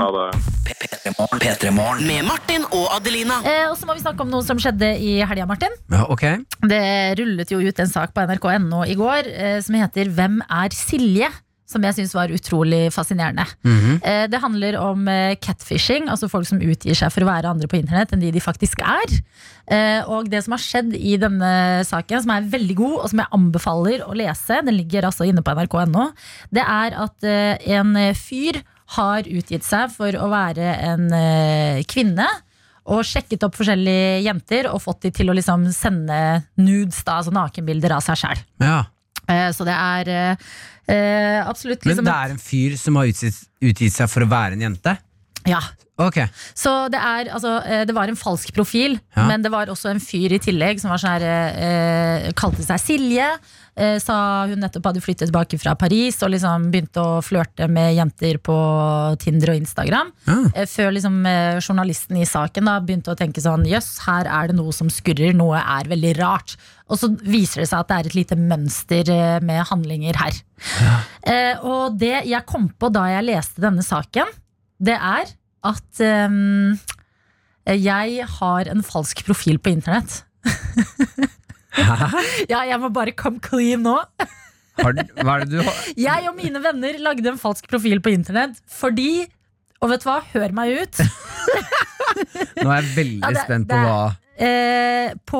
Ha det. P3morgen. Med Martin og Adelina. Eh, og så må vi snakke om noe som skjedde i helga, Martin. Ja, ok Det rullet jo ut en sak på nrk.no i går eh, som heter Hvem er Silje? Som jeg syns var utrolig fascinerende. Mm -hmm. det handler om eh, catfishing, altså folk som utgir seg for å være andre på internett enn de de faktisk er. Eh, og det som har skjedd i denne saken, som er veldig god, og som jeg anbefaler å lese, den ligger altså inne på nrk.no, det er at en fyr har utgitt seg for å være en kvinne. Og sjekket opp forskjellige jenter og fått de til å liksom sende nudes, da, altså nakenbilder av seg sjæl. Ja. Så det er eh, eh, absolutt Men liksom det er en fyr som har utgitt, utgitt seg for å være en jente? Ja. Okay. Så det er altså eh, Det var en falsk profil, Ja. men det var også en fyr i tillegg som var sånn her eh, Kalte seg Silje. Eh, sa hun nettopp hadde flyttet tilbake fra Paris og liksom begynte å flørte med jenter på Tinder og Instagram. Ja. Eh, før liksom eh, journalisten i saken da begynte å tenke sånn Jøss, her er det noe som skurrer, noe er veldig rart. Og så viser det seg at det er et lite mønster eh, med handlinger her. Eh, og det jeg kom på da jeg leste denne saken, det er at ehm, jeg har en falsk profil på internett. ja, jeg må bare come clean nå. Har, hva er det du har Jeg og mine venner lagde en falsk profil på internett fordi Og vet du hva, hør meg ut. Nå er jeg veldig Ja, det- spent på det hva Eh, på,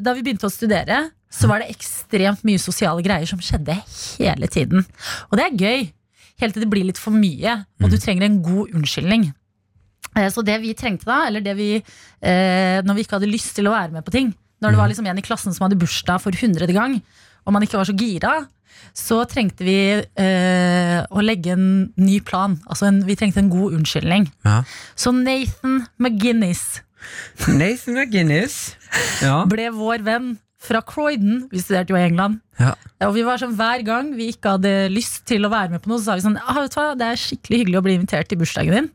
da vi begynte å studere, så var det ekstremt mye sosiale greier som skjedde hele tiden. Og det er gøy, helt til det blir litt for mye, og du trenger en god unnskyldning. Eh, så det vi trengte da, eller det vi eh, Når vi ikke hadde lyst til å være med på ting, når det var liksom en i klassen som hadde bursdag for hundrede gang, og man ikke var så gira, så trengte vi eh, å legge en ny plan. Altså en, vi trengte en god unnskyldning. Ja. Så Nathan McGinnis Nathan McGinnis. Ja. ble vår venn fra Croydon. Vi studerte jo i England. Ja. Og vi var sånn Hver gang vi ikke hadde lyst til å være med på noe, så sa vi sånn ah, vet du hva, Det er skikkelig hyggelig å bli invitert til bursdagen din.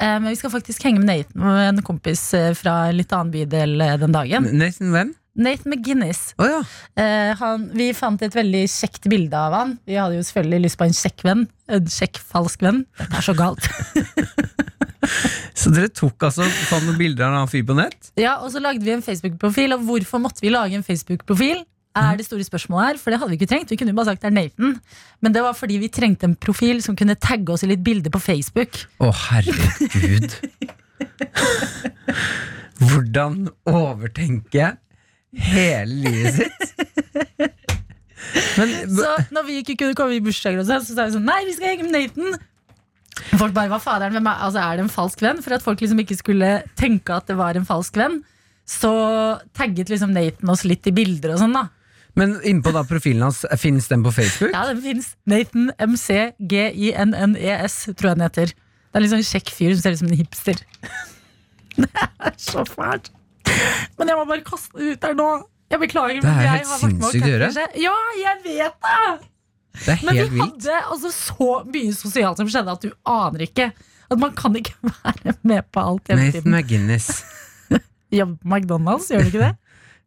Eh, men vi skal faktisk henge med Nathan, en kompis eh, fra en litt annen bydel eh, den dagen. Nathan hvem? Nathan McGinnis. Oh, ja. Eh, han, vi fant et veldig kjekt bilde av han. Vi hadde jo selvfølgelig lyst på en kjekk venn. En kjekk falsk venn. Dette er så galt. Så dere tok altså sånne bilder av en annen fyr på nett? Ja, Og så lagde vi en Facebook-profil. Og hvorfor måtte vi lage en Facebook-profil? Er det store spørsmålet her, For det hadde vi ikke trengt. Vi kunne jo bare sagt det er Nathan. Men det var fordi vi trengte en profil som kunne tagge oss i litt bilder på Facebook. Å, herregud. Hvordan overtenke hele livet sitt? Men Så når vi ikke kunne komme i bursdager, sånn, så sa vi sånn Nei, vi skal henge med Nathan. Folk bare, hva faderen, hvem er, altså, er det en falsk venn? For at folk liksom ikke skulle tenke at det var en falsk venn, så tagget liksom Nathan oss litt i bilder og sånn, da. Men innpå da profilen hans, fins den på Facebook? Ja, den fins. Nathan MCGINNES, tror jeg den heter. Det er litt sånn kjekk fyr som ser ut som en hipster. Det er så fælt. Men jeg må bare kaste det ut der nå. Jeg beklager. Det er helt sinnssykt å gjøre. Ja, jeg vet det! Det er helt Men vi vilt. hadde altså så mye sosialt som skjedde at du aner ikke. At man kan ikke være med på alt hele Nathan tiden. McGinnis. Jobber på McDonald's, gjør du ikke det?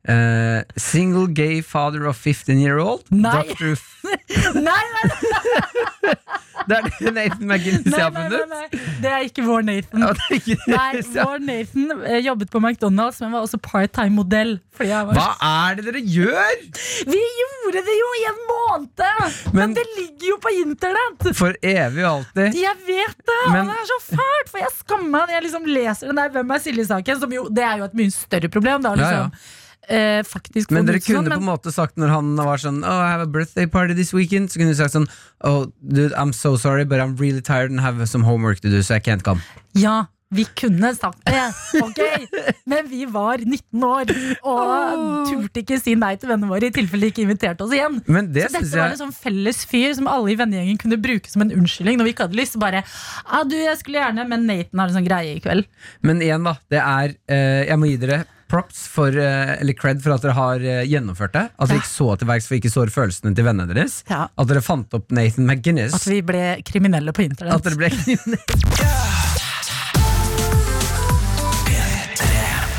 Eh, single gay father of 15 year old. Nei. Dr. F Nei, nei, det er det Nathan McGinnis har nei, nei, funnet. nei. Det er ikke vår Nathan. Ja, ikke. Nei, vår Nathan eh, jobbet på McDonald's, men var også part-time modell. Fordi jeg var Hva er det dere gjør?! Vi gjorde det jo i en måned! Men, Men- det ligger jo på internett! For evig og alltid. Jeg vet det! Men- og det er så fælt! For jeg skammer meg når jeg liksom leser den der Hvem er Silje-saken. Som jo, det er jo et mye større problem. Da, Ja, liksom. Eh, faktisk Men dere kunne sånn, kunne på en måte sagt når han var sånn Oh, I have a birthday party this weekend. Så kunne du sagt sånn Oh, dude, I'm so sorry But I'm really tired and have some homework to do So I can't come. Ja, vi kunne sagt det, ok. Men vi var 19 år Og turte ikke si nei til vennene våre I tilfelle de ikke inviterte oss igjen. Men det Så dette dette var en sånn felles fyr Som alle i vennegjengen kunne bruke som en unnskyldning Når vi ikke hadde lyst. Bare, ah, du, jeg skulle gjerne Men Nathan har en sånn greie i kveld. Men igjen da, det er eh, Jeg må gi dere props for eh, Eller cred for at dere har eh, gjennomført det. At dere ikke så til verks for ikke sår følelsene til vennene deres. Ja. At dere fant opp Nathan McGuinness. At vi ble kriminelle på internett. At dere ble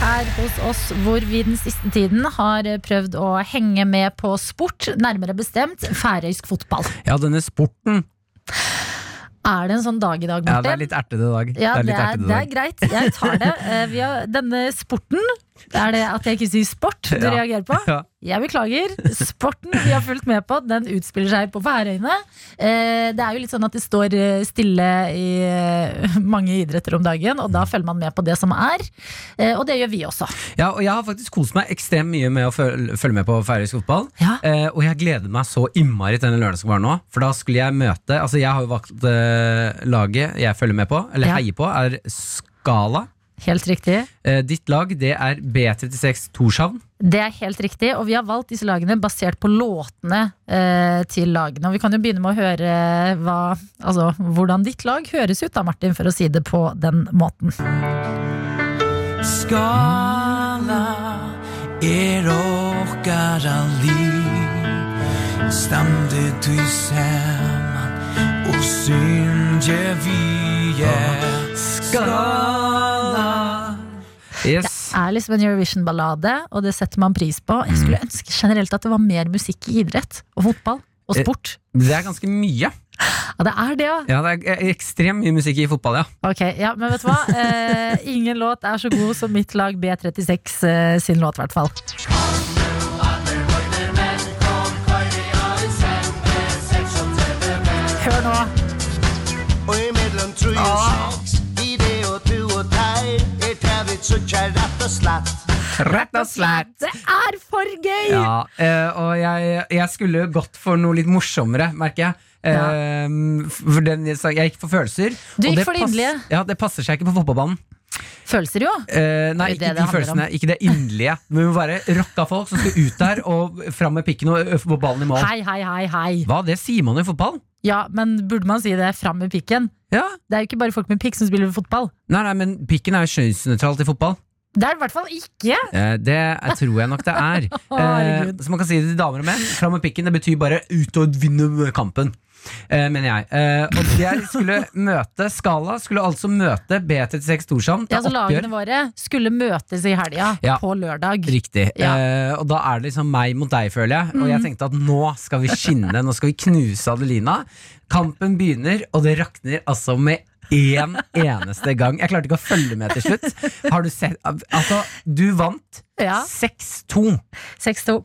her hos oss, hvor vi den siste tiden har prøvd å henge med på sport, nærmere bestemt færøysk fotball. Ja, denne sporten. Er det en sånn dag i dag, Ja, det er litt ertete dag. Ja, Det er det er, det er greit. Jeg tar det. Eh, Vi har, denne sporten Er det at jeg ikke sier sport du Ja. reagerer på? Jeg beklager. Sporten vi har fulgt med på, den utspiller seg på Færøyene. Eh, Det er jo litt sånn at det står eh, stille i eh, mange idretter om dagen, og da følger man med på det som er. Og det gjør vi også. Ja, og jeg har faktisk kost meg ekstremt mye med å følge, med på færøysk fotball. Ja. Og jeg gleder meg så innmari til denne lørdagen som var nå. For da skulle jeg møte Altså jeg har jo valgt laget jeg følger med på, eller Ja. heier på, er Skala. Helt riktig. Eh, ditt lag det er B36 Torshavn. Det er helt riktig, og vi har valgt disse lagene basert på låtene eh, til lagene. Og vi kan jo begynne med å høre hva, altså, hvordan ditt lag høres ut, da, Martin, for å si det på den måten. Skala er okkara liv Stamde du saman og synge vi er Skala Yes. er liksom en Eurovision-ballade, og det setter man pris på. Jeg skulle ønske generelt at det var mer musikk i idrett og fotball og sport. Det er ganske mye. Ja, det er det, ja. Ja, det er ekstremt mye musikk i fotball, ja. Ok, ja, Men vet du hva? Eh, ingen låt er så god som mitt lag B36 eh, sin låt, i hvert fall. Sukker, rett og slett. Rett og slett. Det er for gøy! Ja, eh, og jeg, jeg skulle gått for noe litt morsommere, merker jeg. Ja. for den, jeg gikk for følelser. Du gikk for det inderlige. Ja, det passer seg ikke på fotballbanen. Følelser, jo. Eh, nei, ikke det det de det følelsene. om. Ikke det inderlige. Men vi må være rocka folk som skal ut der og fram med pikken og få ballen i mål. Hei, hei, hei, hei. Hva, det sier man i fotball? Ja, men burde man si det fram med pikken? Ja. Det er jo ikke bare folk med pikk som spiller fotball. Nei, nei, men pikken er jo kjønnsnøytralt i fotball. Det er det i hvert fall ikke! Eh, det er- tror jeg nok det er. Eh, så man kan si det til damer og menn. Fram med pikken, det betyr bare ut og vinne kampen. Eh, mener jeg. Eh, og jeg skulle møte Skala skulle altså møte B36 Torshavn. Ja, så Lagene våre skulle møtes i helga, Ja. på lørdag. Riktig. Ja. Eh, og da er det liksom meg mot deg, føler jeg. Og jeg tenkte at nå skal vi skinne, nå skal vi knuse Adelina. Kampen begynner, og det rakner altså med én eneste gang. Jeg klarte ikke å følge med til slutt. Har du sett Altså, du vant Ja. 6-2. 6-2.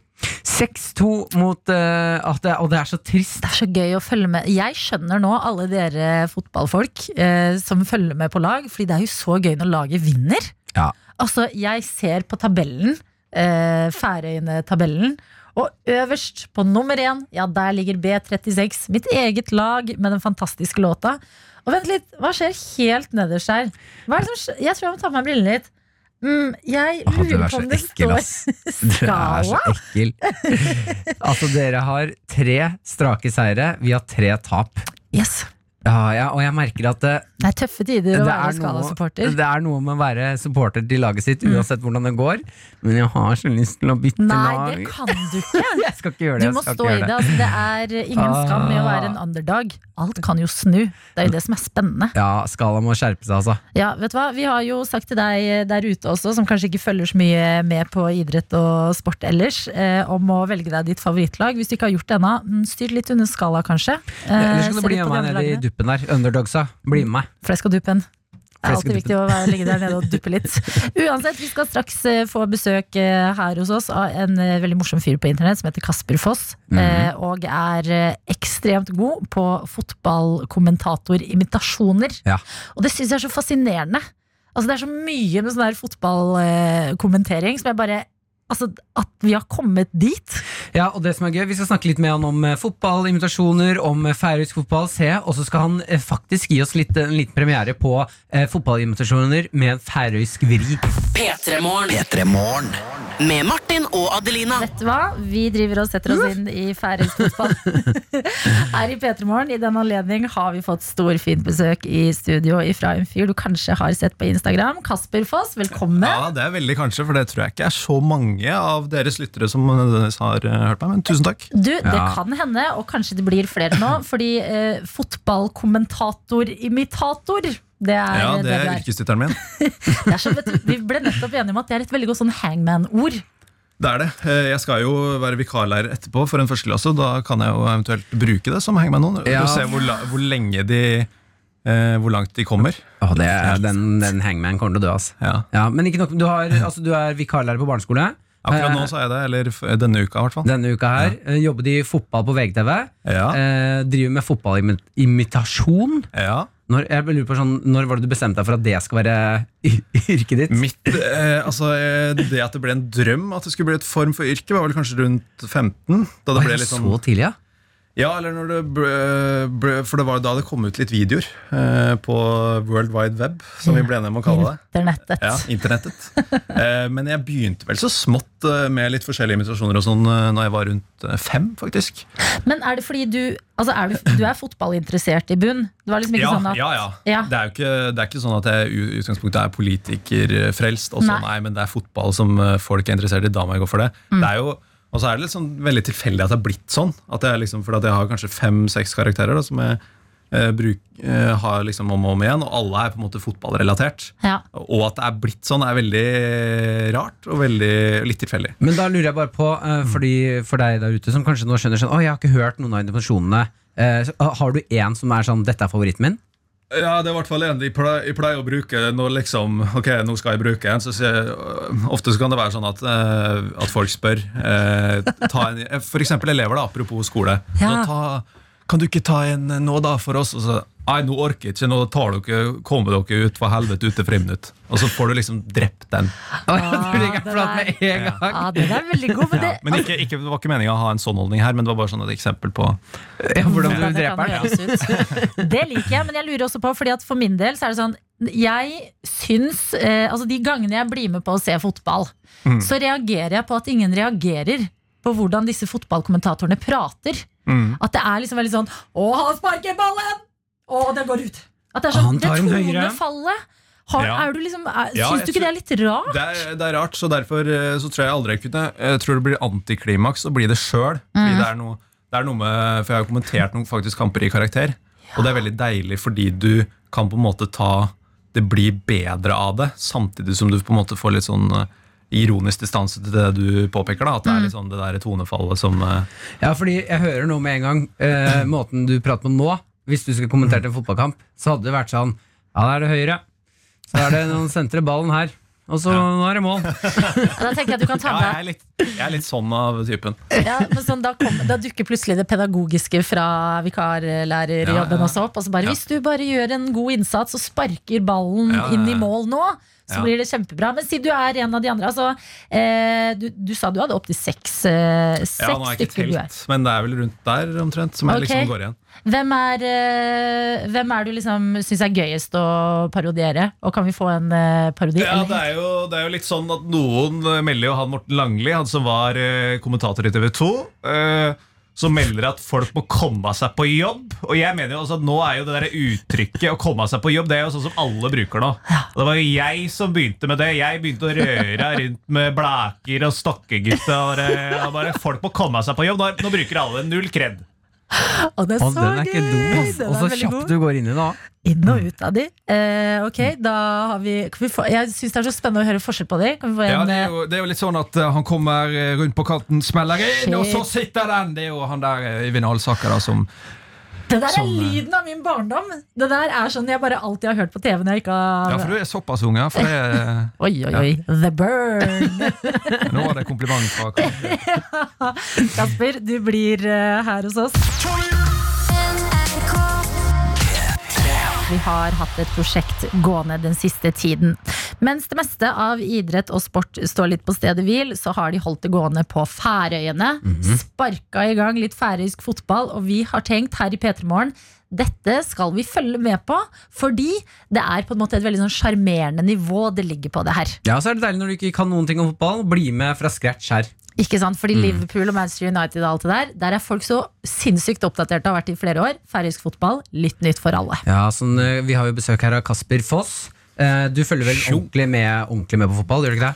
6-2 mot uh, at det, Og det er så trist. Det er så gøy å følge med. Jeg skjønner nå alle dere fotballfolk uh, som følger med på lag, fordi det er jo så gøy når laget vinner. Ja. Altså, jeg ser på tabellen, uh, Færøyene-tabellen, og øverst på nummer én, ja, der ligger B36, mitt eget lag med den fantastiske låta. Og vent litt, hva skjer helt nederst her? Hva er det som skjer? Jeg tror jeg må ta på meg brillene litt. Mm, jeg lurer er på om det ekkel, står skala. Du er så ekkel. Altså, dere har tre strake seire. Vi har tre tap. Yes. Ja, ja, og jeg merker at det, Det er tøffe tider å være er Skala-supporter. det er noe med å være supporter til laget sitt, uansett hvordan det går. Men jeg har så lyst til å bytte Nei, lag. det kan du ikke. Jeg skal ikke gjøre det. Du må stå i gjøre det. Altså, det er ingen skam i å være en Ah. underdog. Alt kan jo snu. Det er jo det som er spennende. Ja, Skala må skjerpe seg, altså. Ja, vet du hva? Vi har jo sagt til deg der ute også, som kanskje ikke følger så mye med på idrett og sport ellers, eh, om å velge deg ditt favorittlag. Hvis du ikke har gjort det ennå, mm, styr litt under skala, kanskje. Eh, Eller så du bli med meg ned i lagene. Duppen der. Underdogsa. Bli med meg. Flesk og duppen. Det er alltid viktig å ligge der nede og duppe litt. Uansett, vi skal straks eh, få besøk eh, her hos oss av en eh, veldig morsom fyr på internett som heter Kasper Foss. Mm -hmm. Og er ekstremt god på fotballkommentatorimitasjoner. Ja. Og det syns jeg er så fascinerende. Altså Det er så mye med sånn der fotballkommentering som jeg bare Altså At vi har kommet dit. Ja, og det som er gøy, Vi skal snakke litt med han om fotball, fotballinvitasjoner, om eh, færøysk fotball. Se, og så skal han eh, faktisk gi oss litt, en liten premiere på eh, fotballinvitasjoner med en færøysk vri. P3morgen. Med Martin og Adelina. Vet du hva? Vi driver og setter oss inn i færøysk fotball. Her i P3 Morgen i den anledning har vi fått storfint besøk i studio fra en fyr du kanskje har sett på Instagram. Kasper Foss, velkommen. Ja, det er veldig kanskje, for det tror jeg ikke er så mange av deres lyttere som nødvendigvis har eh, hørt meg, men tusen takk. Du, det Ja. kan hende, og kanskje det blir flere nå, fordi eh, fotballkommentator-imitator det er Ja, det, det er yrkestittelen min. Det er så, vet du, vi ble nettopp enige om at det er et veldig godt sånn hangman-ord. Det er det. Eh, Jeg skal jo være vikarlærer etterpå for en førsteklasse, da kan jeg jo eventuelt bruke det som hangman-ord. Ja. Og se hvor, la, hvor lenge de eh, Hvor langt de kommer. Oh, det er, den, den hangman kommer til å dø, altså. Ja. Ja, men ikke nok, du, har, altså, du er vikarlærer på barneskole. Akkurat nå så jeg det, eller denne uka i hvert fall. Denne uka her. Ja. Jobber de i fotball på VGTV. Ja. Eh, driver med fotballimitasjon. Ja. Når, jeg lurer på sånn, når var det du bestemte deg for at det skal være yrket ditt? Mitt, eh, altså, eh, det at det ble en drøm at det skulle bli et form for yrke, var vel kanskje rundt 15. Da det Oi, ble litt sånn, Så tidlig, ja? Ja, eller når det ble, ble, For det var da det kom ut litt videoer eh, på World Wide Web, som vi ble enige om å kalle det. Internettet. Ja, internettet. Eh, men jeg begynte vel så smått eh, med litt forskjellige invitasjoner og sånn eh, Når jeg var rundt eh, fem, faktisk. Men er det fordi du Altså, er du, du er fotballinteressert i bunn? Det var liksom ikke Ja, sånn at ja, ja. Ja. Det er jo ikke, det er ikke sånn at jeg i utgangspunktet er politikerfrelst. Og så, Nei. nei. men det er fotball som folk er interessert i. Da må jeg gå for det. Mm. det er jo, og så er det litt sånn veldig tilfeldig at det har blitt sånn. At jeg liksom, for at jeg har kanskje fem-seks karakterer da, som jeg eh, bruk, eh, har liksom om og om igjen, og alle er på en måte fotballrelatert. Ja. Og at det er blitt sånn, er veldig rart og veldig, litt tilfeldig. Men da lurer jeg bare på, eh, fordi, for deg der ute som kanskje nå skjønner sånn Å, jeg har ikke hørt noen av invitasjonene. Eh, så, har du én som er sånn Dette er favoritten min? Ja, det er i hvert fall en de pleier, pleier å bruke når liksom Ok, nå skal jeg bruke en. Så jeg, øh, ofte så kan det være sånn at, uh, at folk spør. Uh, ta en, for eksempel elever, da, apropos skole. Ja. Nå, ta, kan du ikke ta en nå, da, for oss? Og så, Nei, nå orker jeg ikke, nå tar dere, kommer dere ut for helvete ut til friminutt. Og så får du liksom drept den. Det flat med en gang. Ja, den er veldig god. Men det, Men ikke, ikke, det var ikke meningen å ha en sånn holdning her, men det var bare sånn et eksempel på Ja, hvordan du Hvordan kan dreper den. Det liker jeg, men jeg lurer også på fordi at for min del så er det sånn Jeg syns eh, Altså de gangene jeg blir med på å se fotball, Mm. så reagerer jeg på at ingen reagerer på hvordan disse fotballkommentatorene prater. Mm. At det er liksom veldig sånn Å, han sparker ballen! Og den går ut. At det er sånn Det tar tonefallet. Har, Ja. er du liksom, er, Ja, syns du ikke det er litt rart? det er, det er rart, så derfor eh, så tror jeg aldri jeg kunne Jeg tror det blir antiklimaks å bli det sjøl. Mm. Det, er det er noe med For jeg har kommentert noen faktisk kamper i karakter, og det er veldig deilig fordi du kan på en måte ta Det blir bedre av det, samtidig som du på en måte får litt sånn eh, ironisk distanse til det du påpeker. da At det er Mm. litt sånn det der tonefallet som eh, Ja, fordi jeg hører nå med en gang eh, Måten du prater på nå Hvis du skulle kommentert en fotballkamp Så hadde det vært sånn Ja, da er det høyre Så er det noen sentre ballen her Og så nå er det mål Da tenker jeg at du kan ta Ja, jeg er litt, jeg er litt sånn av typen. Ja, men sånn, da, kom, da dukker plutselig det pedagogiske fra vikarlærerjobben Ja, ja. også opp. Og så bare, Ja. Hvis du bare gjør en god innsats og sparker ballen Ja, ja, inn i ja. mål nå, så Ja. blir det kjempebra. Men si du er en av de andre. Altså, eh, du, du sa du hadde opptil seks, eh, seks Ja, nå er jeg ikke stykker du er. telt, men det er vel rundt der omtrent som jeg Ok. liksom går igjen. Hvem er, eh, hvem er du liksom syns er gøyest å parodiere? Og kan vi få en eh, parodi? Ja, det er, jo, det er jo litt sånn at noen eh, melder jo han Morten Langli, han som var kommentator i TV 2, Uh, som melder at folk må komme seg på jobb. Og jeg mener jo også at nå er jo det der uttrykket å komme seg på jobb, det er jo sånn som alle bruker nå. Og det var jo jeg som begynte med det. Jeg begynte å røre rundt med blæker og stokkegutter. og bare, folk må komme seg på jobb. Nå, nå bruker alle null kred. Å, det er så den er ikke gøy! Den Og så kjapt god. du går inn i det Inn og ut av de. Eh, ok, da har vi, kan vi få, Jeg syns det er så spennende å høre forskjell på de. Kan vi få Ja, det er, eh, jo, det er jo litt sånn at eh, han kommer eh, rundt på kanten, smeller inn, og så sitter den! Det er jo han der Øyvind Alsaker da, som Det der er som, er lyden av min barndom. Det der er sånn jeg bare alltid har hørt på TV når jeg ikke har Ja, for du er såpass ung, ja. For det er Oi, oi, oi. The Burn. Nå var det kompliment fra Kasper, du blir uh, her hos oss. Vi har hatt et prosjekt gående den siste tiden. Mens det meste av idrett og sport står litt på stedet hvil, så har de holdt det gående på Færøyene. Sparka i gang litt færøysk fotball, og vi har tenkt her i P3 Morgen dette skal vi følge med på, fordi det er på en måte et veldig sånn sjarmerende nivå det ligger på det her. Ja, så er det deilig når du ikke kan noen ting om fotball Bli med fra scratch her Ikke sant? Mm. Fordi Liverpool og Manchester United og alt det der Der er folk så sinnssykt oppdatert og har vært i flere år. Færøysk fotball, litt nytt for alle. Ja, sånn, eh, Vi har jo besøk her av Kasper Foss Eh, Du følger vel ordentlig med, ordentlig med på fotball, gjør du ikke det?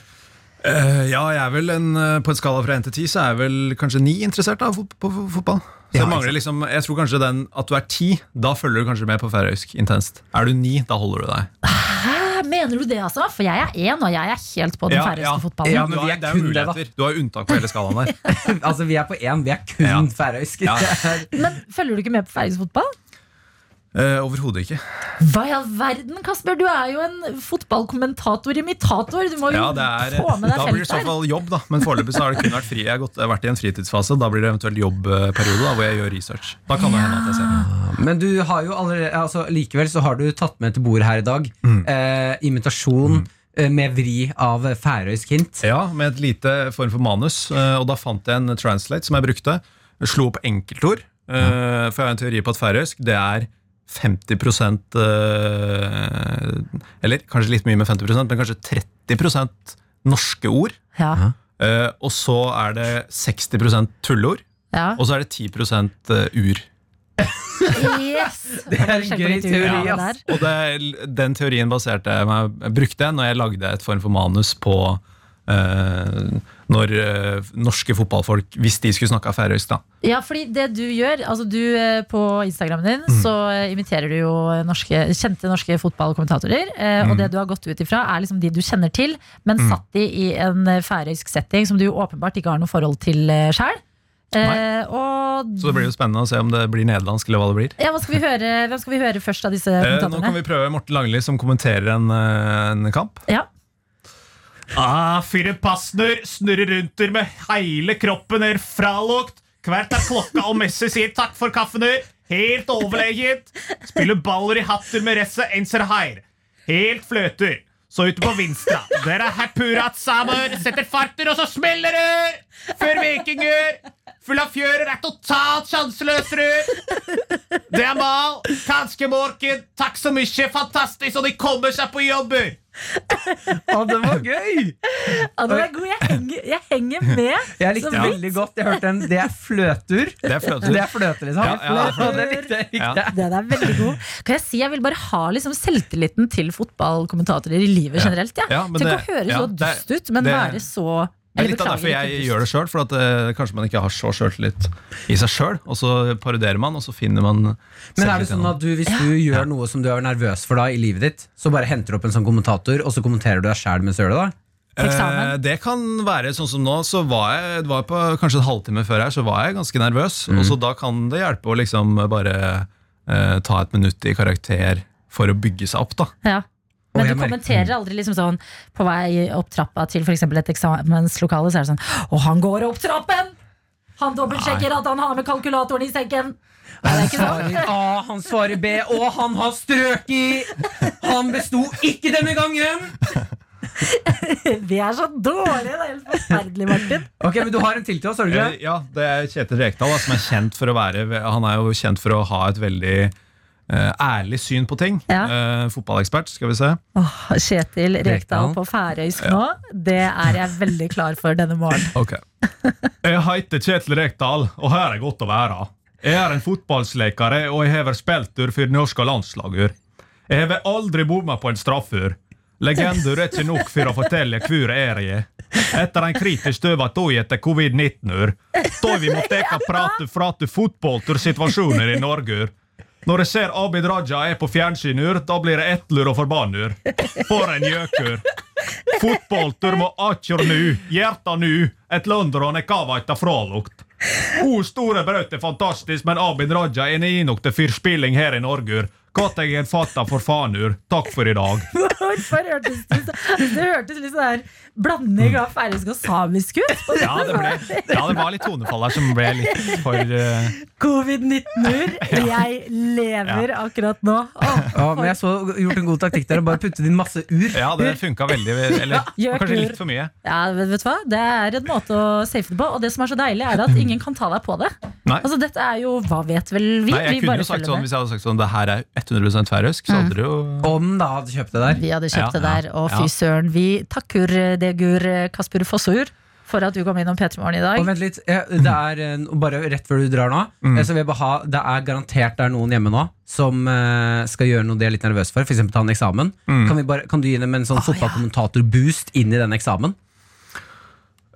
Uh, Ja, jeg er vel en, på en skala fra 1 til 10 så er jeg vel kanskje 9 interessert da, på fo- fotball. Så Ja, jeg mangler liksom, jeg tror kanskje den at du er 10, da følger du kanskje med på færøysk intenst. Er du 9, da holder du deg. Hæ, mener du det, altså? For jeg er én, og jeg er helt på den Ja, færøyske ja. fotballen. Ja, men Du vi har- er det er kun det, da. Du har unntak på hele skalaen der. altså, Vi er på én, vi er kun Ja. færøysk. Ja. Men følger du ikke med på færøysk fotball? Eh, Overhodet ikke. Hva i all verden, Kasper? Du er jo en fotballkommentator-imitator. Du må jo Ja, det er, få med da blir det i så fall jobb, da. Men foreløpig så har det kun vært fri. Jeg har, gått, jeg har vært i en fritidsfase. Da blir det eventuelt jobbperiode da, hvor jeg gjør research. Da kan det hende at jeg ser det. Men du har jo allerede altså, Likevel så har du tatt med til bordet her i dag Mm. eh, imitasjon Mm med vri av færøysk hint. Ja, med et lite form for manus. eh, Og da fant jeg en translate som jeg brukte. Jeg Slo opp enkeltord. eh, For jeg har en teori på at færøysk det er 50 eh, Eller kanskje litt mye med 50% men kanskje 30% norske ord. Ja, eh, Og så er det 60 tulleord. ja. Og så er det 10% ur. Yes! Det er en gøy teori, ass. Og det, den teorien baserte jeg meg brukte jeg når jeg lagde et form for manus på eh, når uh, norske fotballfolk, hvis de skulle snakka færøysk, da. Ja, fordi det du gjør altså du uh, På Instagramen din Mm. så eh, imiterer du jo norske, kjente norske fotballkommentatorer. Uh, Mm. Og det du har gått ut ifra, er liksom de du kjenner til, men satt de i en færøysk setting som du åpenbart ikke har noe forhold til uh, sjøl. Så det blir jo spennende å se om det blir nederlandsk eller hva det blir. ja, hva skal vi høre, Hvem skal vi høre først av disse Eh, nå kan vi prøve Morten Langli som kommenterer en, en kamp. Ja. Ah, Fyre Passner snurrer rundt med hele kroppen er fralukt. Hvert er klokka, og Messi sier takk for kaffen. Helt overlegent. Spiller baller i hatter med resset enser her. Helt fløter. Så ute på Vinstra. Der er Hapurat Samer. Setter farter, og så smeller det! Før Vikinger. Full av fjører er totalt sjanseløse. Det er mal. Kanskje morgen. Takk så mye. Fantastisk, og de kommer seg på jobb! Å, det var gøy! Ja, det var god. Jeg henger, jeg henger med. Jeg likte Så det veldig godt. Jeg hørte en Det er fløtur. Det er fløter. Det er fløte, liksom. Ja, ja, det det likte jeg. Ja. Den er veldig god. Kan jeg si jeg vil bare ha liksom selvtilliten til fotballkommentatorer i livet generelt. Ja. Ja, Tenk det- å høre ja, så dust ut, men det- være så Det er litt av derfor jeg gjør det sjøl. For at eh, kanskje man ikke har så sjøltillit i seg sjøl. Og så parodierer man, og så finner man Men er det sånn at du, hvis du gjør noe som du er nervøs for da i livet ditt, så bare henter du opp en sånn kommentator, og så kommenterer du deg sjæl mens du gjør det? da? Eksamen. Eh, det kan være sånn som nå. Så var jeg, det var på kanskje en halvtime før her, så var jeg ganske nervøs. Og så da kan det hjelpe å liksom bare eh, ta et minutt i karakter for å bygge seg opp, da. Ja. Men du kommenterer aldri liksom sånn på vei opp trappa til for eksempel et eksamenslokale, så er det sånn Å, han går opp trappen! Han dobbeltsjekker at han har med kalkulatoren i sekken. Nei, det er ikke sånn. Svarer A, han svarer B, og han har strøk i! Han besto ikke denne gangen! Vi er så dårlige! Det er helt forferdelig, Martin. Ok, Men du har en til til oss, har du ikke Eh, det? Ja, det er Kjetil Rekdal, som er kjent for å være Han er jo kjent for å ha et veldig ærlig syn på ting. Ja. Eh, fotballekspert, skal vi se. Oh, Kjetil Rekdal på færøysk nå, det er jeg veldig klar for denne morgenen. Okay. Jeg heter Kjetil Rekdal, og her er godt å være. Jeg er en fotballsleikare, og jeg har spilt for det norske landslaget. Jeg har aldri bomma på en straffer. Legender er ikke nok for å fortelle hvor jeg er. Etter en kritisk døvet dag etter covid-19, da vi måtte ikke prate, prate fotball til situasjoner i Norge. Når jeg ser Abid Raja er på fjernsynur, da blir jeg etler og forbanner. For en gjøkur. Fotballtur må akkjør nu, hjerta nu, et London er kavaita fralukt. O store brøt er fantastisk, men Abid Raja er nok til fyrspilling her i Norge. Katt jeg en fatta for fanur. Takk for i dag. Hvorfor hørtes det sånn? Det hørtes litt sånn der blanding av færøysk og samisk ut. Ja, det, ble, ja, det var litt tonefall her som ble litt for uh... Covid-19-ur. Jeg lever akkurat nå. Oh, Ja, men jeg så gjort en god taktikk der og bare puttet inn masse ur. Ja, det funka veldig. Eller kanskje litt for mye. Ja, vet, vet du hva? Det er en måte å safe det på. Og det som er så deilig, er at ingen kan ta deg på det. Nei. Altså, dette er jo Hva vet vel vi? Nei, jeg vi kunne bare jo sagt sånn. Hvis jeg hadde sagt sånn det her er 100 færøysk, så hadde det jo Om da hadde kjøpt det der. Vi hadde kjøpt Ja, det der, og fy søren. Vi takker Degur Kasper Fossur for at du kom innom P3 Morgen i dag. Og vent litt, eh, det er eh, Bare rett før du drar nå mm. Så vil jeg bare ha Det er garantert det er noen hjemme nå Som eh, skal gjøre noe de er litt nervøs for eksempel ta en eksamen kan, vi bare, kan du gi dem en sånn fotballkommentator-boost Inn i den eksamen?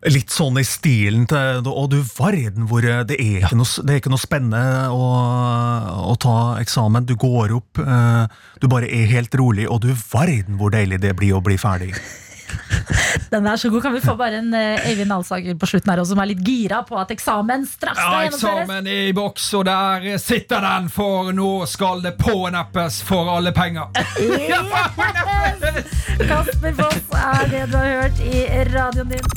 Litt sånn i stilen til Å, du verden hvor det er ikke noe, det er ikke noe spennende å, å ta eksamen. Du går opp, eh, du bare er helt rolig, og du verden hvor deilig det blir å bli ferdig. Den er så god. Kan vi få bare en eh, Eivind Alsager på slutten her også, som er litt gira på at eksamen straks skal Ja, gjennomføres? eksamen i boks, og der sitter den, for nå skal det påneppes for alle penger. Kasper Foss er det du har hørt i radioen din.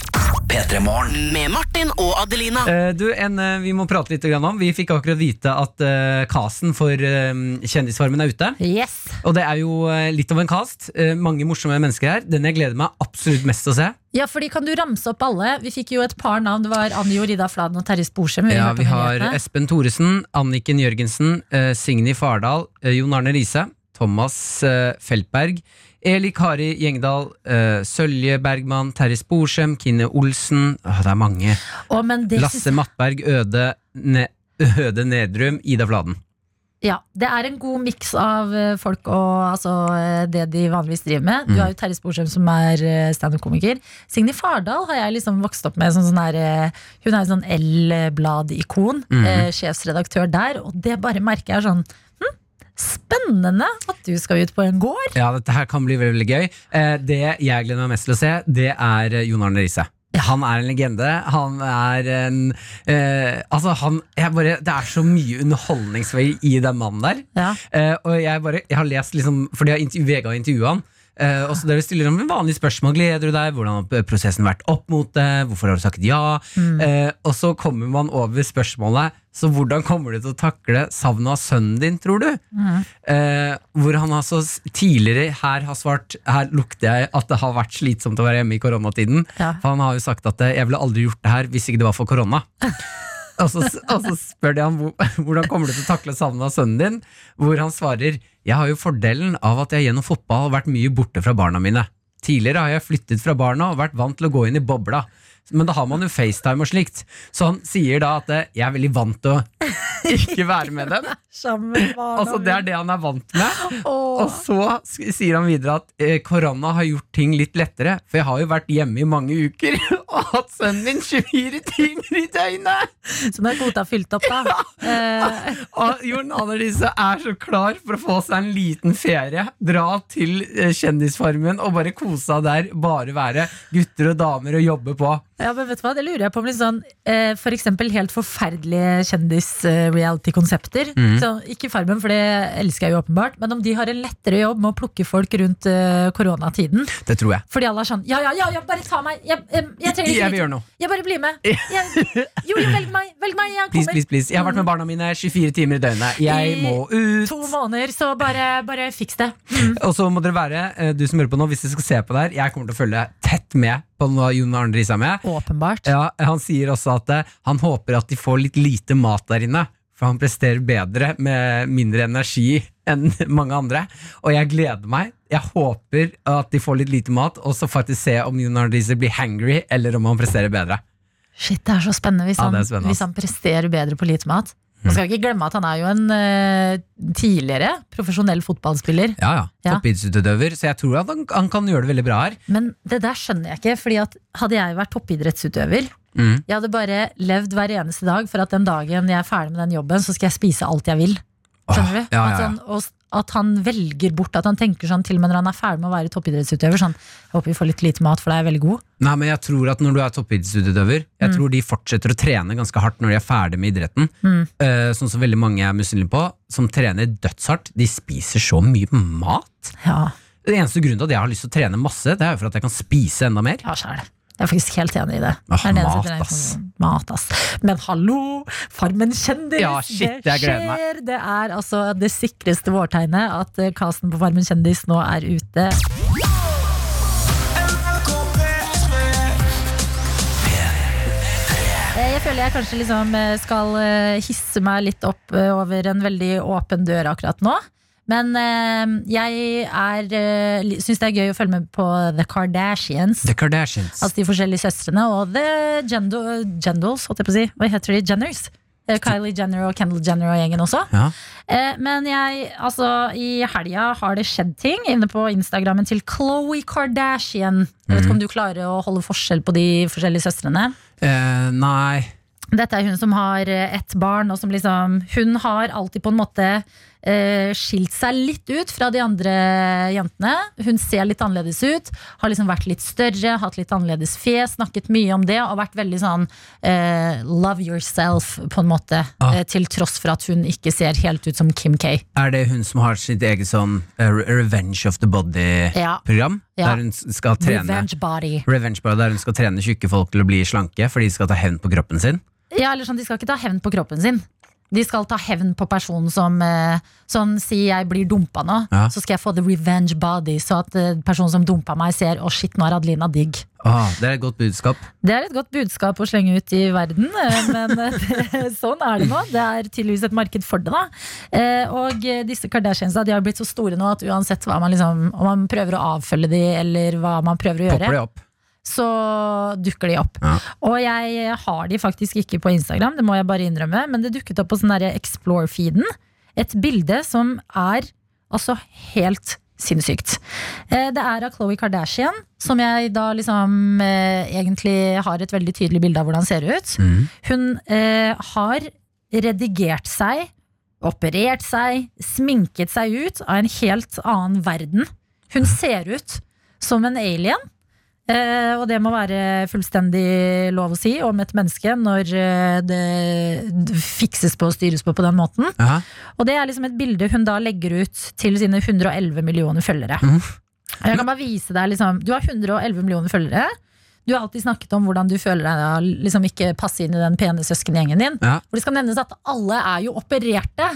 Med Martin og Adelina. Eh, du, en, eh, vi må prate litt grann om Vi fikk akkurat vite at eh, casten for eh, Kjendisfarmen er ute Yes. Og det er jo eh, litt av en cast eh, Mange morsomme mennesker her Den jeg gleder meg absolutt mest til å se Ja, fordi Kan du ramse opp alle? Vi fikk jo et par navn. Det var Anjo Rida Fladen og Terje Sporsem. Ja, vi har. Espen Thoresen, Anniken Jørgensen, eh, Signy Fardal, eh, Jon Arne Riise, Thomas eh, Feltberg, Eli Kari Gjengdal, uh, Sølje Bergman, Terje Sporsem, Kine Olsen Åh, Det er mange. Å, men det Lasse Mattberg, Øde, ne Øde Nedrum, Ida Fladen. Ja, Det er en god miks av eh, folk og altså, eh, det de vanligvis driver med. Mm. Du har jo Terje Sporsem som er standup-komiker. Signy Fardal har jeg liksom vokst opp med. Sånn, sånn her, hun er jo sånn L-blad-ikon. Mm. eh, sjefsredaktør der. Og det bare merker jeg sånn Spennende at du skal ut på en gård! Ja, dette her kan bli veldig, veldig gøy. Eh, det jeg gleder meg mest til å se, det er eh, Jon Arne Riise. Han er en legende. Han er en eh, Altså, han jeg bare, Det er så mye underholdningsverdi i den mannen der. Ja. Eh, og jeg bare Jeg har lest liksom Fordi jeg har intervju- VG har intervjua han. Eh, og så dere stiller dem vanlige spørsmål. Gleder du deg? Hvordan har prosessen vært opp mot det? Hvorfor har du sagt ja? Eh, og så kommer man over spørsmålet Så hvordan kommer du til å takle savnet av sønnen din, tror du? Eh, hvor han altså tidligere her har svart Her lukter jeg at det har vært slitsomt å være hjemme i koronatiden. Ja. For han har jo sagt at 'jeg ville aldri gjort det her hvis ikke det var for korona'. Og så, og så spør de ham hvordan kommer du til å takle savnet av sønnen din, hvor han svarer jeg har jo fordelen av at jeg gjennom fotball har vært mye borte fra barna mine. Tidligere har jeg flyttet fra barna og vært vant til å gå inn i bobla. Men da har man jo FaceTime og slikt. Så han sier da at eh, jeg er veldig vant til å ikke være med dem. Altså Det er det han er vant med. Og så sier han videre at eh, korona har gjort ting litt lettere, for jeg har jo vært hjemme i mange uker og hatt sønnen min 24 timer i døgnet! Som er kvota fylt opp, da. Ja. Og Jon Annelise er så klar for å få seg en liten ferie. Dra til eh, Kjendisfarmen og bare kose seg der. Bare være gutter og damer og jobbe på. Ja, men vet du hva, Det lurer jeg på om litt sånn eh, For eksempel helt forferdelige kjendis-reality-konsepter. Mm. Så Ikke Farmen, for det elsker jeg jo åpenbart, men om de har en lettere jobb med å plukke folk rundt eh, koronatiden. Det tror jeg. Fordi alle er sånn Ja, ja, ja, ja bare ta meg! Jeg, jeg, jeg trenger ikke Jeg vil gjøre noe. Jeg bare blir med. Jeg, jo, jo, velg meg! Velg meg! Jeg Please, kommer. please, please. Jeg har vært med barna mine 24 timer i døgnet. Jeg I må ut. To måneder, så bare, bare fiks det. Og så må dere være, eh, du som hører på nå, hvis dere skal se på der, jeg kommer til å følge tett med på hva Jon Arne Riise er med. Åpenbart. Ja, han sier også at eh, han håper at de får litt lite mat der inne. For han presterer bedre med mindre energi enn mange andre. Og jeg gleder meg. Jeg håper at de får litt lite mat, og så faktisk se om Jon Arne Riise blir hangry, eller om han presterer bedre. Shit, det er så spennende hvis, Ja, er spennende, hvis han presterer bedre på lite mat. Man skal ikke glemme at han er jo en eh, tidligere profesjonell fotballspiller. Ja, ja. Ja. Toppidrettsutøver. Så jeg tror at han, han kan gjøre det veldig bra her. Men det der skjønner jeg ikke, fordi at hadde jeg vært toppidrettsutøver Mm. Jeg hadde bare levd hver eneste dag for at den dagen jeg er ferdig med den jobben, så skal jeg spise alt jeg vil. Skjønner du? Åh, ja, ja, At, sånn, og, at han velger bort At han tenker sånn til og med når han er ferdig med å være toppidrettsutøver. Sånn, jeg håper vi får litt lite mat, for deg er veldig god. Nei, men jeg tror at når du er toppidrettsutøver Jeg Mm. tror de fortsetter å trene ganske hardt når de er ferdig med idretten. Mm. Uh, sånn som veldig mange er misunnelige på, som trener dødshardt. De spiser så mye mat. Ja, Den eneste grunnen til at jeg har lyst til å trene masse, Det er jo for at jeg kan spise enda mer. ja sjæl. Jeg er faktisk helt enig i det. Ah, Det mat, ass. Mat, ass. Men hallo! Farmen kjendis! Ja, shit, jeg meg. skjer! Det er altså det sikreste vårtegnet at eh, casten på Farmen kjendis nå er ute. Eh, Jeg føler jeg kanskje liksom eh, skal hisse meg litt opp over en veldig åpen dør akkurat nå. Men eh, jeg er, eh, syns det er gøy å følge med på The Kardashians. The Kardashians. Altså de forskjellige søstrene og The Gendals, holdt jeg på å si. Hva heter de? Jenners? Eh, Kylie Jenner og Kendall Jenner og gjengen også. Ja. Men jeg, altså, i helga har det skjedd ting inne på Instagrammen til Khloe Kardashian. Jeg vet ikke om du klarer å holde forskjell på de forskjellige søstrene? Eh, nei Dette er hun som har ett barn, og som liksom Hun har alltid på en måte eh, skilt seg litt ut fra de andre jentene. Hun ser litt annerledes ut, har liksom vært litt større, hatt litt annerledes fjes, snakket mye om det, og vært veldig sånn eh, love yourself, på en måte. Ah. Eh, til tross for at hun ikke ser helt ut som Kim K. Er det hun som har sitt eget sånn uh, Revenge of the Body-program? Ja. Der hun skal trene Revenge body. Revenge Body, der hun skal trene tjukke folk til å bli slanke for de skal ta hevn på kroppen sin? Ja, eller sånn, De skal ikke ta hevn på kroppen sin. De skal ta hevn på personen som eh, Sånn, Si jeg blir dumpa nå, Ja. så skal jeg få the revenge body. Så at eh, personen som dumpa meg, ser 'å shit, nå er Adelina digg'. Ah, det er et godt budskap. Det er et godt budskap å slenge ut i verden, eh, men det, sånn er det nå. Det er tydeligvis et marked for det. da Og disse Kardashiansa de har blitt så store nå at uansett hva man liksom om man prøver å avfølge de, eller hva man prøver å gjøre Popper de opp. Så dukker de opp. Ja. Og jeg har de faktisk ikke på Instagram, det må jeg bare innrømme, men det dukket opp på sånn Explore-feeden. Et bilde som er altså helt sinnssykt. Eh, Det er av Khloe Kardashian, som jeg da liksom eh, egentlig har et veldig tydelig bilde av hvordan ser ut. Mm. Hun eh, har redigert seg, operert seg, sminket seg ut av en helt annen verden. Hun ser ut som en alien. Eh, og det må være fullstendig lov å si om et menneske når eh, det fikses på og styres på på den måten. Aha. Og det er liksom et bilde hun da legger ut til sine 111 millioner følgere. Mm. Jeg kan bare vise deg liksom, Du har 111 millioner følgere. Du har alltid snakket om hvordan du føler deg liksom ikke passe inn i den pene søskengjengen din. Ja. Hvor det skal nevnes at alle er jo opererte.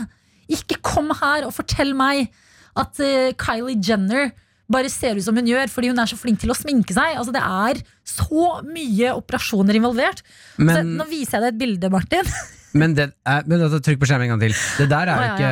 Ikke kom her og fortell meg at eh, Kylie Jenner bare ser ut som hun gjør fordi hun er så flink til å sminke seg. Altså Det er så mye operasjoner involvert. Men- så, nå viser jeg deg et bilde, Martin. Men, det er, men trykk på skjermen en gang til. Det der er jo ja, ikke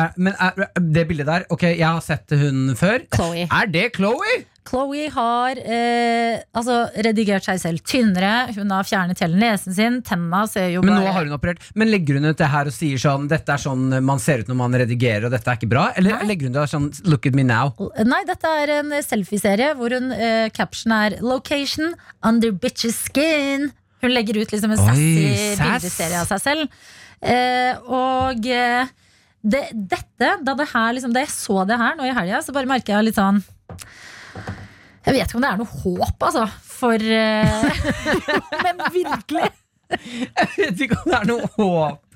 er, Men er, det bildet der, ok, jeg har sett hun før. Chloe. Er det Chloe? Chloe har eh, altså, redigert seg selv tynnere. Hun har fjernet hele nesen sin. Tenna ser jo Men bare nå har hun operert Men legger hun ut det her og sier sånn Dette er sånn man ser ut når man redigerer, og dette er ikke bra? Eller Nei. legger hun det sånn Look at me now? Nei, dette er en selfieserie hvor hun eh, caption er 'Location under bitches skin'. Hun legger ut liksom en Oi, sassy sass. bildeserie av seg selv. Eh, og eh, det, dette, da, det her, liksom, da jeg så det her nå i helga, så bare merker jeg litt sånn Jeg vet ikke om det er noe håp, altså. For eh, Men virkelig! Jeg vet ikke om det er noe håp.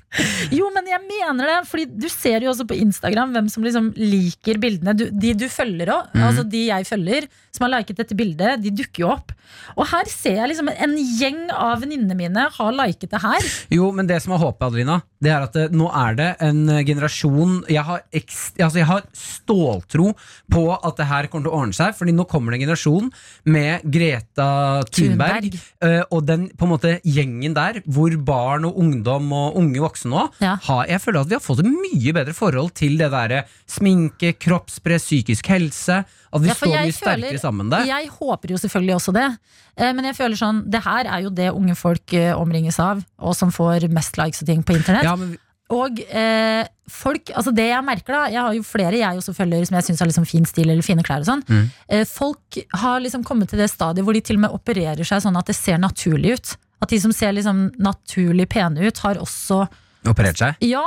Jo, men jeg mener det. Fordi du ser jo også på Instagram hvem som liksom liker bildene. Du, de du følger òg, mm. altså de jeg følger, som har liket dette bildet, de dukker jo opp. Og her ser jeg liksom en gjeng av venninnene mine har liket det her. Jo, men det som er håpet, Adelina, det er at eh, nå er det en eh, generasjon Jeg har, ekst, altså jeg har ståltro på at det her kommer til å ordne seg, Fordi nå kommer det en generasjon med Greta Thunberg. Thunberg. eh, og den på en måte gjengen der, hvor barn og ungdom og unge voksne nå Ja. har, Jeg føler at vi har fått et mye bedre forhold til det derre sminke, kroppspress, psykisk helse. At vi Ja, står mye sterkere føler- sammen der. Jeg håper jo selvfølgelig også det. Eh, Men jeg føler sånn, det her er jo det unge folk eh, omringes av, og som får mest likes og ting på internett. Ja, men Og eh, folk, altså det jeg merker da Jeg har jo flere jeg også følger som jeg syns har liksom fin stil eller fine klær. og sånn Mm. eh, Folk har liksom kommet til det stadiet hvor de til og med opererer seg sånn at det ser naturlig ut. At de som ser liksom naturlig pene ut, har også operert seg. Ja!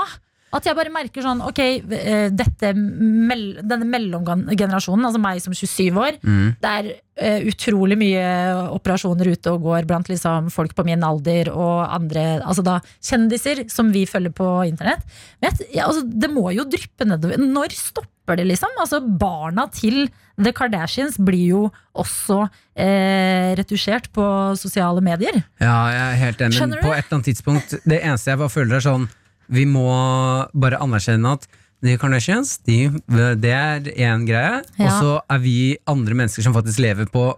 At jeg bare merker sånn Ok, eh, dette denne mellomgenerasjonen, altså meg som 27 år Mm. Det er eh, utrolig mye operasjoner ute og går blant liksom folk på min alder og andre altså da kjendiser som vi følger på internett. Men jeg, altså, det må jo dryppe nedover. Når stopper det, liksom? Altså, barna til The Kardashians blir jo også eh, retusjert på sosiale medier. Ja, jeg er helt enig. Men på et eller annet tidspunkt Det eneste jeg bare føler er sånn Vi må bare anerkjenne at The Kardashians, de, det er én greie. Og så er vi andre mennesker som faktisk lever på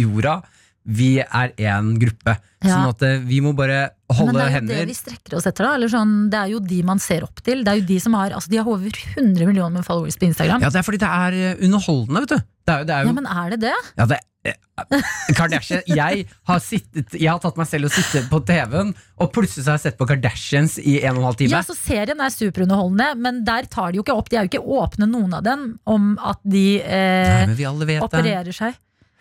jorda. Vi er én gruppe. Ja. Sånn at eh, vi må bare holde hender. Men det er jo hender det vi strekker oss etter. da Eller sånn, Det er jo de man ser opp til. Det er jo De som har Altså de har over 100 millioner med followers på Instagram. Ja, det er fordi det er eh, underholdende, vet du. Det er jo, det er jo Ja, men er det det? Ja, det eh, Kardashian Jeg har sittet Jeg har tatt meg selv og sittet på TV-en, og plutselig har jeg sett på Kardashians i en og en halv time. Ja, så Serien er superunderholdende, men der tar de jo ikke opp De er jo ikke åpne, noen av dem, om at de eh, Nei, men vi alle vet det. opererer seg.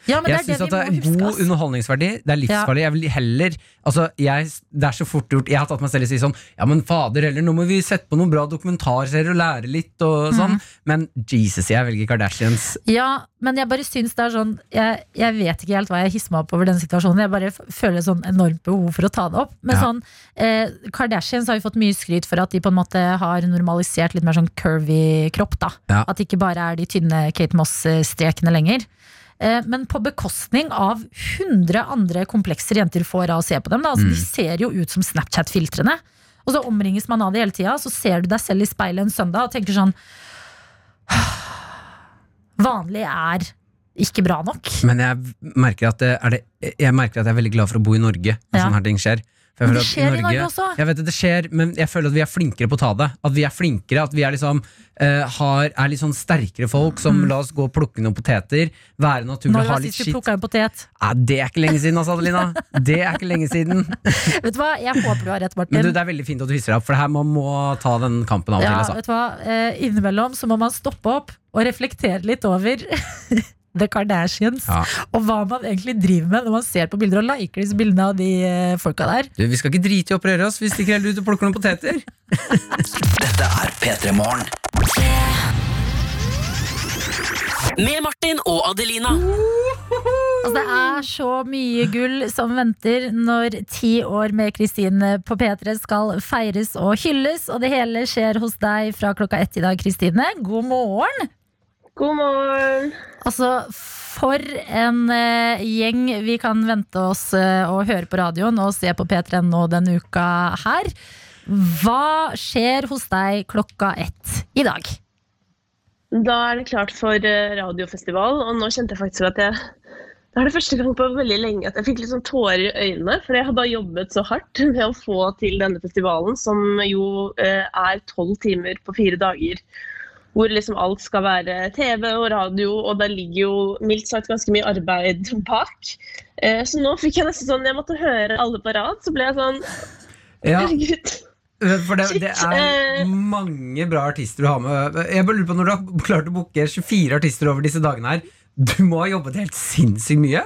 Ja, men jeg syns at det er god underholdningsverdi. Det er livsfarlig. Jeg vil heller altså, jeg, Det er så fort gjort. Jeg har tatt meg selv i å si sånn Ja, men fader heller, nå må vi sette på noen bra dokumentarserier og lære litt og sånn. Mm. Men Jesus, jeg velger Kardashians. Ja, men jeg bare syns det er sånn jeg, jeg vet ikke helt hva jeg hisser meg opp over den situasjonen. Jeg bare føler sånn enormt behov for å ta det opp. Men Ja. sånn, eh, Kardashians har jo fått mye skryt for at de på en måte har normalisert litt mer sånn curvy kropp. da Ja. At det ikke bare er de tynne Kate Moss-strekene lenger. Eh, men på bekostning av 100 andre komplekser jenter får av å se på dem. Altså, De ser jo ut som Snapchat-filtrene. Og så omringes man av det hele tida, så ser du deg selv i speilet en søndag og tenker sånn Vanlig er ikke bra nok. Men jeg merker at, det det, jeg merker at jeg er veldig glad for å bo i Norge når Ja. sånne her ting skjer. Men det skjer i Norge også. Jeg vet at det skjer, men jeg føler at vi er flinkere på å ta det. At vi er flinkere, at vi er liksom uh, har, er litt sånn sterkere folk som la oss gå og plukke noen poteter. Være naturlig, Mm. Når ha var litt sist du shit. plukka en potet? Ja, det er ikke lenge siden, altså, Adelina. Det er ikke lenge siden. Vet du hva, Jeg håper du har rett, Martin. Men du, det er veldig fint at du hisser deg opp, for det her man må ta den kampen av og ja, til. Altså. vet du hva? uh, innimellom så må man stoppe opp og reflektere litt over The Kardashians. Ja. Og hva man egentlig driver med når man ser på bilder og liker disse bildene av de eh, folka der. Du, vi skal ikke drite i å operere oss, vi stikker heller ut og plukker noen poteter. Dette er P3 Morgen. Med Martin og Adelina. Altså, det er så mye gull som venter når ti år med Kristin på P3 skal feires og hylles. Og det hele skjer hos deg fra klokka ett i dag, Kristine. God morgen! God morgen. Altså, for en eh, gjeng vi kan vente oss eh, å høre på radioen og se på P3 nå denne uka her. Hva skjer hos deg klokka ett i dag? Da er det klart for eh, radiofestival, og nå kjente jeg faktisk at jeg det er det første gang på veldig lenge at jeg fikk litt sånn tårer i øynene. For jeg hadde jobbet så hardt med å få til denne festivalen, som jo eh, er tolv timer på fire dager. Hvor liksom alt skal være TV og radio, og der ligger jo mildt sagt ganske mye arbeid bak. Eh, så nå fikk jeg nesten sånn Jeg måtte høre alle på rad, så ble jeg sånn Ja. Herregud. For det, det er eh. mange bra artister du har med. Jeg bare lurer på Når du har klart å booke 24 artister over disse dagene her, du må ha jobbet helt sinnssykt mye?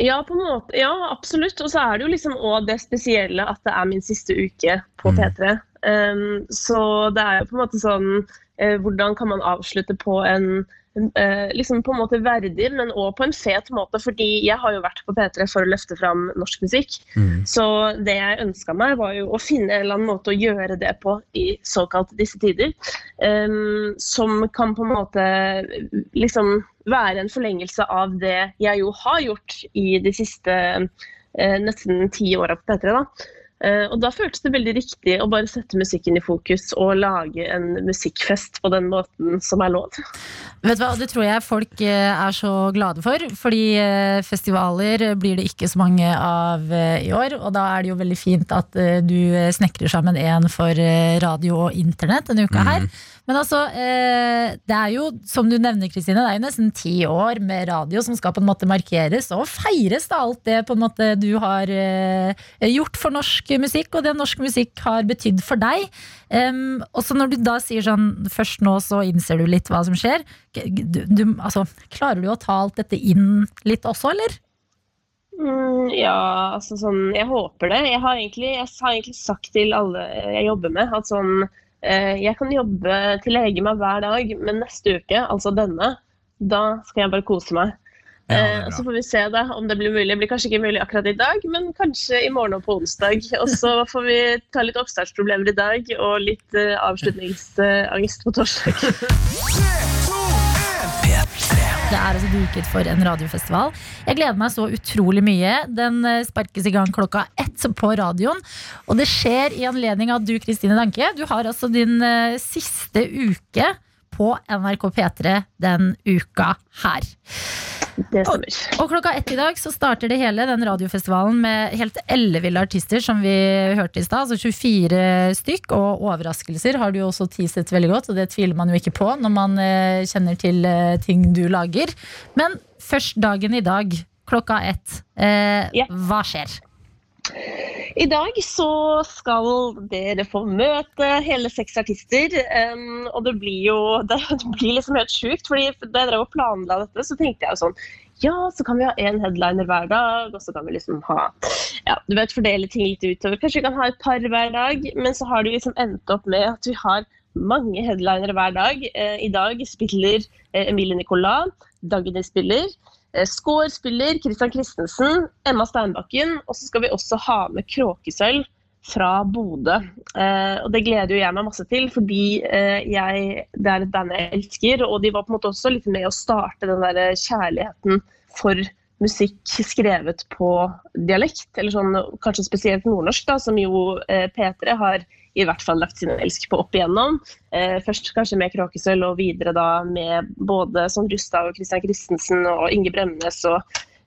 Ja, på en måte. Ja, absolutt. Og så er det jo liksom også det spesielle at det er min siste uke på P3. Um, så det er jo på en måte sånn eh, Hvordan kan man avslutte på en eh, liksom på en måte verdig, men òg på en fet måte. Fordi jeg har jo vært på P3 for å løfte fram norsk musikk. Så det jeg ønska meg, var jo å finne en eller annen måte å gjøre det på i såkalt disse tider. Um, som kan på en måte liksom være en forlengelse av det jeg jo har gjort i de siste eh, nesten ti åra på P3. da. Eh, og da føltes det veldig riktig å bare sette musikken i fokus og lage en musikkfest på den måten som er lov. Vet du hva, Det tror jeg folk eh, er så glade for. Fordi eh, festivaler blir det ikke så mange av i år. Og da er det jo veldig fint at du snekrer sammen en for radio og internett denne uka her. Men altså, eh, det er jo, som du nevner, Kristine, det er jo nesten ti år med radio som skal på en måte markeres og feires da alt det på en måte du har eh, gjort for norsk musikk, og det norsk musikk har betydd for deg. Og så når du da sier sånn først nå så innser du litt hva som skjer, du, du, altså, klarer du å ta alt dette inn litt også, eller? Mm, ja, altså sånn Jeg håper det. Jeg har egentlig, jeg har egentlig sagt til alle jeg jobber med, at sånn Jeg kan jobbe til jeg legger meg hver dag, men neste uke, altså denne, da skal jeg bare kose meg. Ja, så får vi se da om det blir mulig. Det blir kanskje ikke mulig akkurat i dag, men kanskje i morgen og på onsdag. Og så får vi ta litt oppstartsproblemer i dag og litt eh, avslutningsangst på torsdag. Det er altså duket for en radiofestival. Jeg gleder meg så utrolig mye. Den eh, sparkes i gang klokka ett på radioen. Og det skjer i anledning av at du, Kristine Danke, du har altså din eh, siste uke på NRK P3 den uka her. Det Og, og klokka ett i dag så starter det hele, den radiofestivalen, med helt elleville artister, som vi hørte i stad. Altså 24 stykk, og overraskelser har du jo også teaset veldig godt, og det tviler man jo ikke på når man eh, kjenner til eh, ting du lager. Men først dagen i dag, klokka ett. Eh, Hva skjer? I dag så skal dere få møte hele seks artister. Um, og det blir jo det, blir liksom helt sjukt. fordi Da jeg drev og planla dette, så tenkte jeg jo sånn Ja, så kan vi ha én headliner hver dag, og så kan vi liksom ha ja, du vet, fordele ting litt utover. Kanskje vi kan ha et par hver dag. Men så har det liksom endt opp med at vi har mange headlinere hver dag. Uh, I dag spiller uh, Emilie Nicolas, Dagny spiller. Eh, Skår spiller, Christian Christensen, Emma Steinbakken. Og så skal vi også ha med Kråkesølv fra Bodø. Eh, og det gleder jo jeg meg masse til, fordi eh, jeg, det er et band jeg elsker. Og de var på en måte også litt med å starte den der kjærligheten for musikk skrevet på dialekt, eller sånn kanskje spesielt nordnorsk, da, som jo eh, P3 har i hvert fall lagt sin elsk på opp igjennom. Eh, først kanskje med Kråkesølv, og videre da med både som Rustad og Christian Christensen og Inge Bremnes og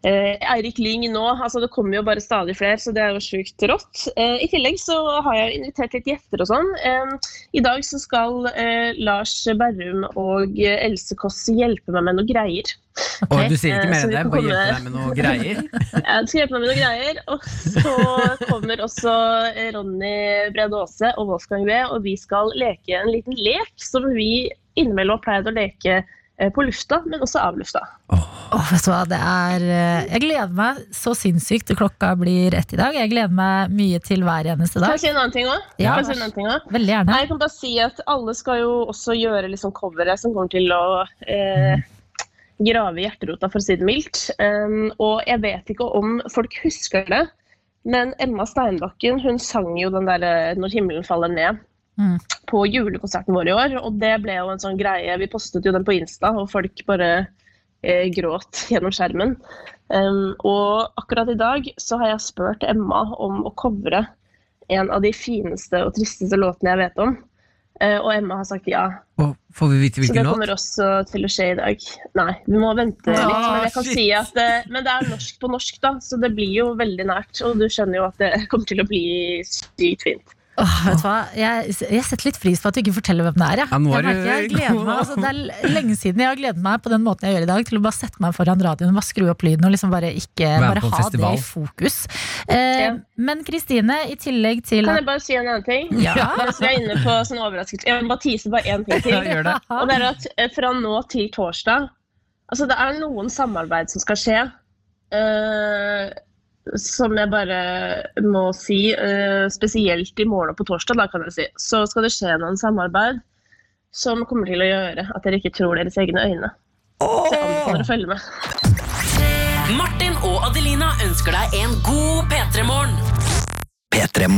Eirik Lyng nå. Altså det kommer jo bare stadig flere, så det er jo sjukt rått. Eh, I tillegg så har jeg invitert litt gjester og sånn. Eh, I dag så skal eh, Lars Berrum og eh, Else Kåss hjelpe meg med noe greier. Og du sier ikke Eh, mer enn det, bare hjelpe deg med noe greier. ja, du skal hjelpe meg med noe greier. Og så kommer også Ronny Brede Aase og Wolfgang V, og vi skal leke en liten lek som vi innimellom har pleid å leke eh, på lufta, men også av lufta. Åh, vet du hva, det er eh, Jeg gleder meg så sinnssykt klokka blir ett i dag. Jeg gleder meg mye til hver eneste dag. Kan jeg si en annen ting òg? Ja. Veldig gjerne. Nei, Jeg kan bare si at alle skal jo også gjøre liksom coveret som kommer til å eh, grave i hjerterota, for å si det mildt. Um, og jeg vet ikke om folk husker det, men Emma Steinbakken hun sang jo den derre 'Når himmelen faller ned'. Mm. på julekonserten vår i år. Og det ble jo en sånn greie. Vi postet jo den på Insta, og folk bare eh, gråt gjennom skjermen. Um, og akkurat i dag så har jeg spurt Emma om å covre en av de fineste og tristeste låtene jeg vet om. Uh, og Emma har sagt ja. Og får vi vite Så det kommer låt? også til å skje i dag. Nei, vi må vente litt. Ah, Men jeg kan shit. si at det, men det er norsk på norsk, da, så det blir jo veldig nært. Og du skjønner jo at det kommer til å bli sykt fint. Åh, vet du hva? Jeg, jeg setter litt pris på at du ikke forteller hvem det er. Jeg. Ja, jeg merker jeg gleder meg, altså, det er lenge siden jeg har gledet meg på den måten jeg gjør i dag, til å bare sette meg foran radioen, bare skru opp lyden og liksom bare ikke bare ha festival. det i fokus. Eh, Ja. Men Kristine, i tillegg til Kan jeg bare si en annen ting? Ja. Mens vi er inne på sånn overraskelse. Jeg må bare tise bare én ting til. Ja, det. Og det er at eh, fra nå til torsdag Altså, det er noen samarbeid som skal skje. eh, som jeg bare må si, eh, spesielt i morgen og på torsdag, da kan jeg si, så skal det skje noen samarbeid som kommer til å gjøre at dere ikke tror deres egne øyne. Så jeg anbefaler å følge med. Martin og Adelina ønsker deg en god P3-morgen. P3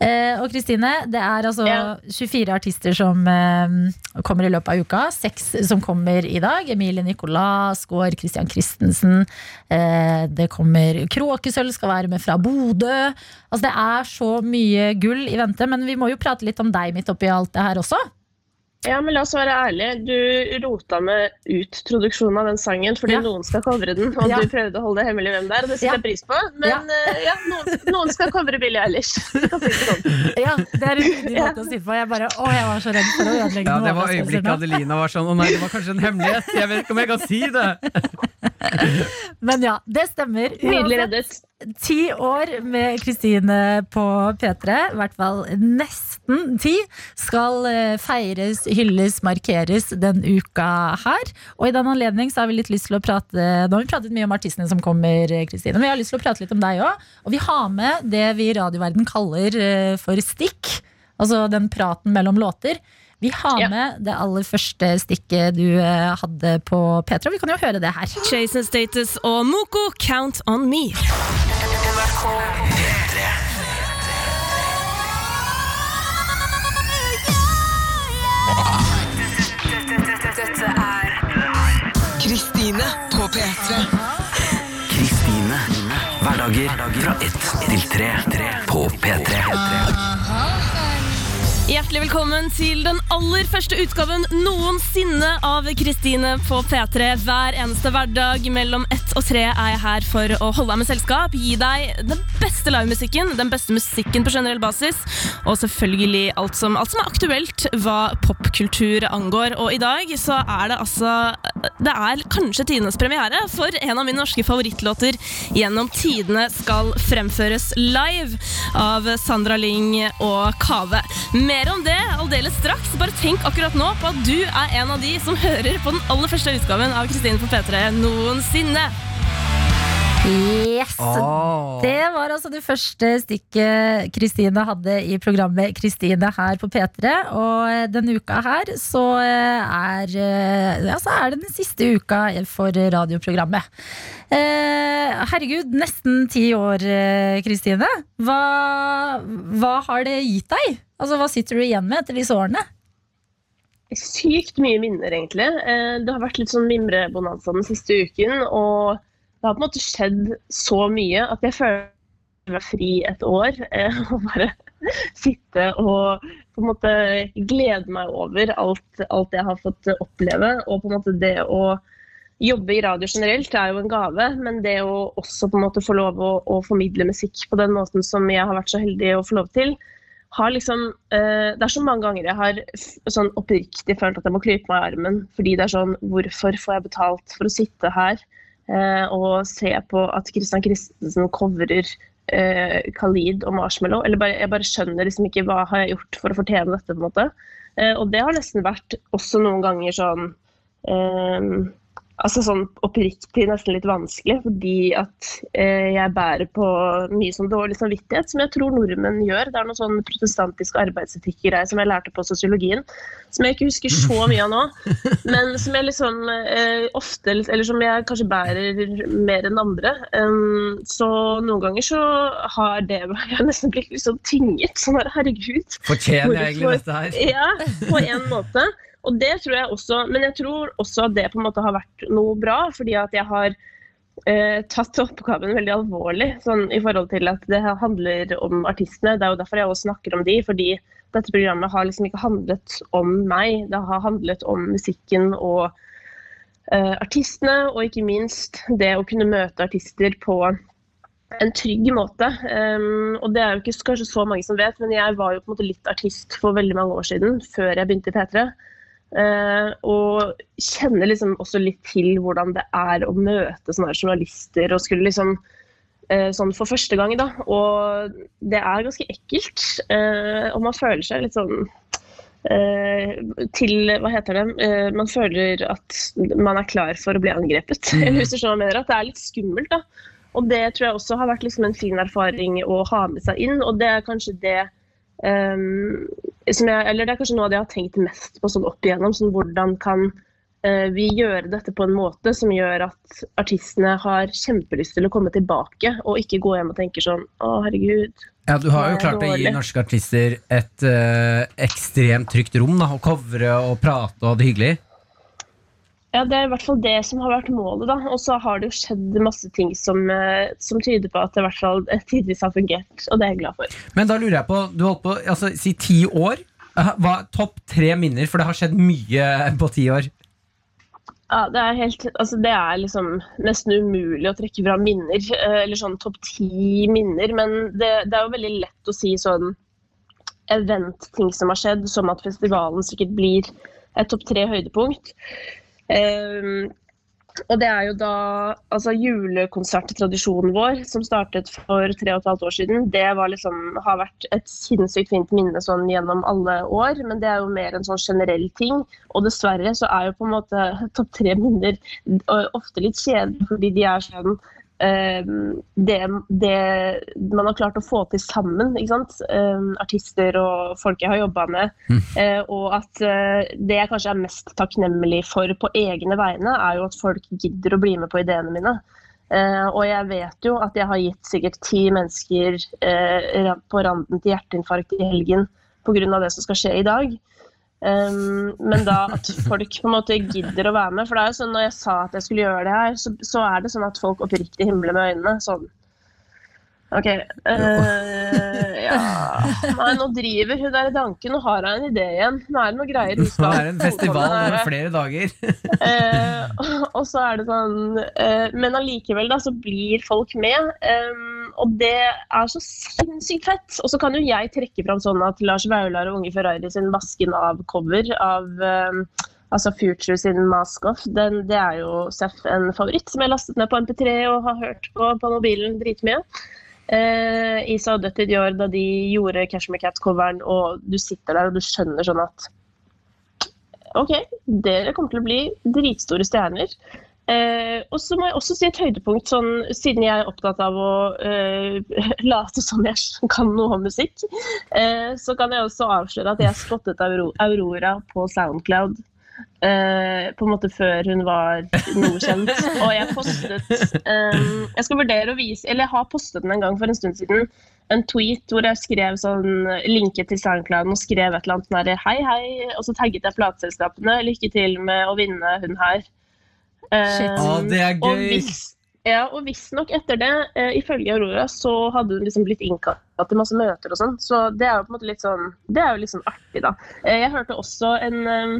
Eh, og Kristine, det er altså Ja. 24 artister som eh, kommer i løpet av uka. Seks som kommer i dag. Emilie Nicolas, Skaar, Christian Christensen. Eh, det kommer Kråkesølv skal være med fra Bodø. Altså Det er så mye gull i vente, men vi må jo prate litt om deg midt oppi alt det her også. Ja, men la oss være ærlige. Du rota med utproduksjonen av den sangen fordi Ja. noen skal covre den, og Ja. du prøvde å holde det hemmelig hvem det er, og det setter Ja. pris på. Men eh, ja, noen, noen skal covre Billie Eilish. Sånn. Ja, Det er en hyggelig måte å si på. Jeg bare, å, jeg var så redd for å ødelegge Ja, det var øyeblikket. Adelina var sånn Å nei, det var kanskje en hemmelighet. Jeg vet ikke om jeg kan si det. Men ja, det stemmer. Nydelig reddet. Ti år med Kristine på P3, i hvert fall nesten ti, skal eh, feires, hylles, markeres den uka her. Og i den anledning så har vi litt lyst til å prate Nå har vi pratet mye om artistene som kommer, eh, Kristine, men vi har lyst til å prate litt om deg òg. Og vi har med det vi i radioverden kaller eh, for stikk. Altså den praten mellom låter. Vi har Ja. med det aller første stikket du eh, hadde på P3, vi kan jo høre det her. Jason Status og Moko, Count On Me. Kristine på P3. Kristine. Hverdager fra ett til tre. På P3. Hjertelig velkommen til den aller første utgaven noensinne av Kristine på P3. Hver eneste hverdag mellom ett og tre er jeg her for å holde deg med selskap, gi deg den beste livemusikken, den beste musikken på generell basis, og selvfølgelig alt som, alt som er aktuelt hva popkultur angår. Og i dag så er det altså Det er kanskje tidenes premiere for en av mine norske favorittlåter gjennom tidene skal fremføres live av Sandra Lyng og Kave. Mer om det aldeles straks. Bare tenk akkurat nå på at du er en av de som hører på den aller første utgaven av Kristine på P3 noensinne. Yes! Oh. Det var altså det første stikket Kristine hadde i programmet Kristine her på P3. Og denne uka her så er, ja, så er det den siste uka for radioprogrammet. Eh, herregud, nesten ti år, eh, Kristine. Hva, hva har det gitt deg? Altså, Hva sitter du igjen med etter disse årene? Sykt mye minner, egentlig. Eh, Det har vært litt sånn mimrebonanza den siste uken. Og det har på en måte skjedd så mye at jeg føler meg fri et år. eh, Og bare sitte og på en måte glede meg over alt, alt jeg har fått oppleve. Og på en måte det å jobbe i radio generelt er jo en gave, men det å også på en måte få lov å, å formidle musikk på den måten som jeg har vært så heldig å få lov til, har liksom, eh, det er så mange ganger jeg har sånn oppriktig følt at jeg må klype meg i armen. Fordi det er sånn Hvorfor får jeg betalt for å sitte her eh, og se på at Christian Christensen covrer eh, Khalid og Marshmallow? Eller bare, jeg bare skjønner liksom ikke hva har jeg gjort for å fortjene dette. på en måte. Eh, og det har nesten vært også noen ganger sånn eh, Altså sånn oppriktig nesten litt vanskelig, fordi at eh, jeg bærer på mye sånn dårlig samvittighet, som jeg tror nordmenn gjør. Det er noe sånn protestantisk arbeidsetikk-greie som jeg lærte på sosiologien, som jeg ikke husker så mye av nå, men som jeg liksom eh, ofte Eller som jeg kanskje bærer mer enn andre. Um, så noen ganger så har det Jeg nesten blitt liksom tynget. Sånn herregud. Fortjener jeg egentlig dette her? Ja, på en måte. Og det tror jeg også, Men jeg tror også at det på en måte har vært noe bra, fordi at jeg har eh, tatt oppgaven veldig alvorlig. Sånn, I forhold til at det handler om artistene. Det er jo derfor jeg også snakker om de. fordi dette programmet har liksom ikke handlet om meg. Det har handlet om musikken og eh, artistene, og ikke minst det å kunne møte artister på en trygg måte. Um, og det er jo ikke kanskje så mange som vet, men jeg var jo på en måte litt artist for veldig mange år siden, før jeg begynte i P3. Uh, og kjenner liksom også litt til hvordan det er å møte sånne journalister og skulle liksom uh, Sånn for første gang, da. Og det er ganske ekkelt. Uh, og man føler seg litt sånn til Hva heter det? Man føler at man er klar for å bli angrepet. Mm. Eller skjønner mener. At det er litt skummelt. da. Og det tror jeg også har vært liksom en fin erfaring å ha med seg inn. Og det er kanskje det som jeg, Eller det er kanskje noe av det jeg har tenkt mest på sånn opp igjennom. Sånn, hvordan kan eh, vi gjøre dette på en måte som gjør at artistene har kjempelyst til å komme tilbake, og ikke gå hjem og tenke sånn Å, herregud. Ja, Du har jo klart dårlig. å gi norske artister et eh, ekstremt trygt rom. da Å covre og prate og ha det hyggelig. Ja, Det er i hvert fall det som har vært målet. da. Og så har det jo skjedd masse ting som, eh, som tyder på at det i hvert fall eh, tidvis har fungert, og det er jeg glad for. Men da lurer jeg på, du holdt på altså, si ti år. Eh, Hva, topp tre minner, for det har skjedd mye på ti år. Ja, Det er helt, altså det er liksom nesten umulig å trekke fra minner, eller sånn topp ti minner. Men det, det er jo veldig lett å si sånn event-ting som har skjedd, som at festivalen sikkert blir et topp tre høydepunkt. Ehm, og det er jo da altså julekonserttradisjonen vår, som startet for tre og et halvt år siden, det liksom, har vært et sinnssykt fint minne sånn gjennom alle år, men det er jo mer en sånn generell ting. Og dessverre så er jo på en måte topp tre minner ofte litt kjedelige, fordi de er sånn det, det man har klart å få til sammen, ikke sant? Ehm, artister og folk jeg har jobba med. Mm. og at eh, det jeg kanskje er mest takknemlig for på egne vegne, er jo at folk gidder å bli med på ideene mine. Eh, og jeg vet jo at jeg har gitt sikkert ti mennesker eh, på randen til hjerteinfarkt i helgen pga. det som skal skje i dag. Um, men da at folk på en måte gidder å være med. For det er jo sånn når jeg sa at jeg skulle gjøre det her, så, så er det sånn at folk oppriktig himler med øynene. Sånn. OK. Uh, ja Nei, nå driver hun der i danken, nå har hun en idé igjen. Nå er det noe greier Nå er Det en festival over flere dager. Uh, og så er det sånn uh, Men allikevel, da, så blir folk med. Um, og det er så sinnssykt fett. Og så kan jo jeg trekke fram sånn at Lars Vaular og Unge Ferrari sin Masken av-cover av em, Altså Future sin Mask Off, den, det er jo Seff en favoritt som jeg lastet ned på MP3 og har hørt på på mobilen dritmye. Eh, og Dutty Dior da de gjorde Cashmere Cat-coveren, og du sitter der og du skjønner sånn at OK, dere kommer til å bli dritstore stjerner. Eh, og så må jeg også si et høydepunkt, sånn, siden jeg er opptatt av å eh, late som jeg kan noe om musikk, eh, så kan jeg også avsløre at jeg spottet Aurora på Soundcloud. Eh, på en måte før hun var noe kjent. Og jeg postet um, Jeg skal vurdere å vise Eller jeg har postet den en gang for en stund siden. En tweet hvor jeg skrev sånn linket til SoundCloud og skrev et eller annet sånn her, Hei, hei. Og så tagget jeg plateselskapene. Lykke til med å vinne hun her. Shit. Eh, Å, det er gøy. Og hvis, ja, og visstnok etter det, uh, ifølge Aurora, så hadde hun liksom blitt innkalt til masse møter og sånn. Så det er jo på en måte litt sånn Det er jo litt sånn artig, da. Uh, jeg hørte også en eh,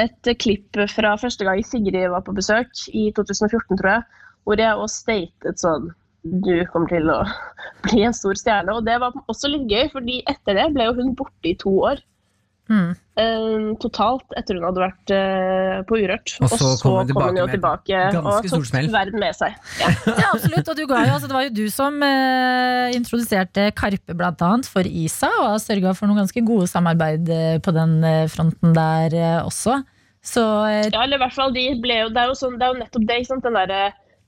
et klipp fra første gang Sigrid var på besøk, i 2014, tror jeg, hvor jeg også statet sånn Du kommer til å bli en stor stjerne. Og det var også litt gøy, fordi etter det ble jo hun borte i to år. Mm. eh, totalt etter hun hadde vært eh, på Urørt. Og så kom hun kom hun jo tilbake og tok smell. verden med seg. Ja. Ja, absolutt. Og du ga jo, altså, det var jo du som uh, introduserte Karpe annet for ISA, og har sørga for noen ganske gode samarbeid eh, på den fronten der uh, også. Så uh, Ja, eller i hvert fall de ble jo Det er jo, sånn, det er jo nettopp det. ikke sant? Den derre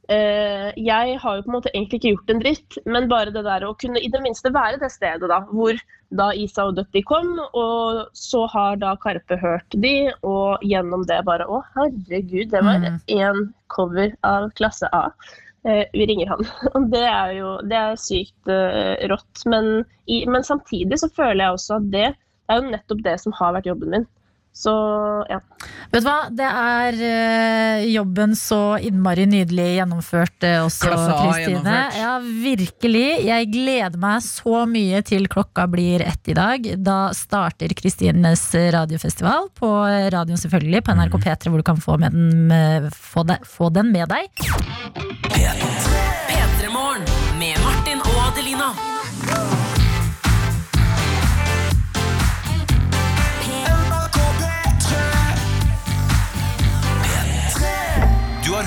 Jeg har jo på en måte egentlig ikke gjort en dritt, men bare det der å kunne i det minste være det stedet da, hvor da Isa og Dutty kom, og så har da Karpe hørt de, og gjennom det bare Å, herregud, det var Mm. cover av klasse A. Eh, vi ringer han. Og det er jo det er sykt eh, rått. Men, i, men samtidig så føler jeg også at det, det er jo nettopp det som har vært jobben min. Så ja. vet du hva, det er eh, jobben så innmari nydelig gjennomført eh, også, Kristine. Ja, virkelig. Jeg gleder meg så mye til klokka blir ett i dag. Da starter Kristines radiofestival på radioen selvfølgelig, på NRK P3, hvor du kan få, med den, med, få, de, få den med deg. P3 Morgen med Martin og Adelina.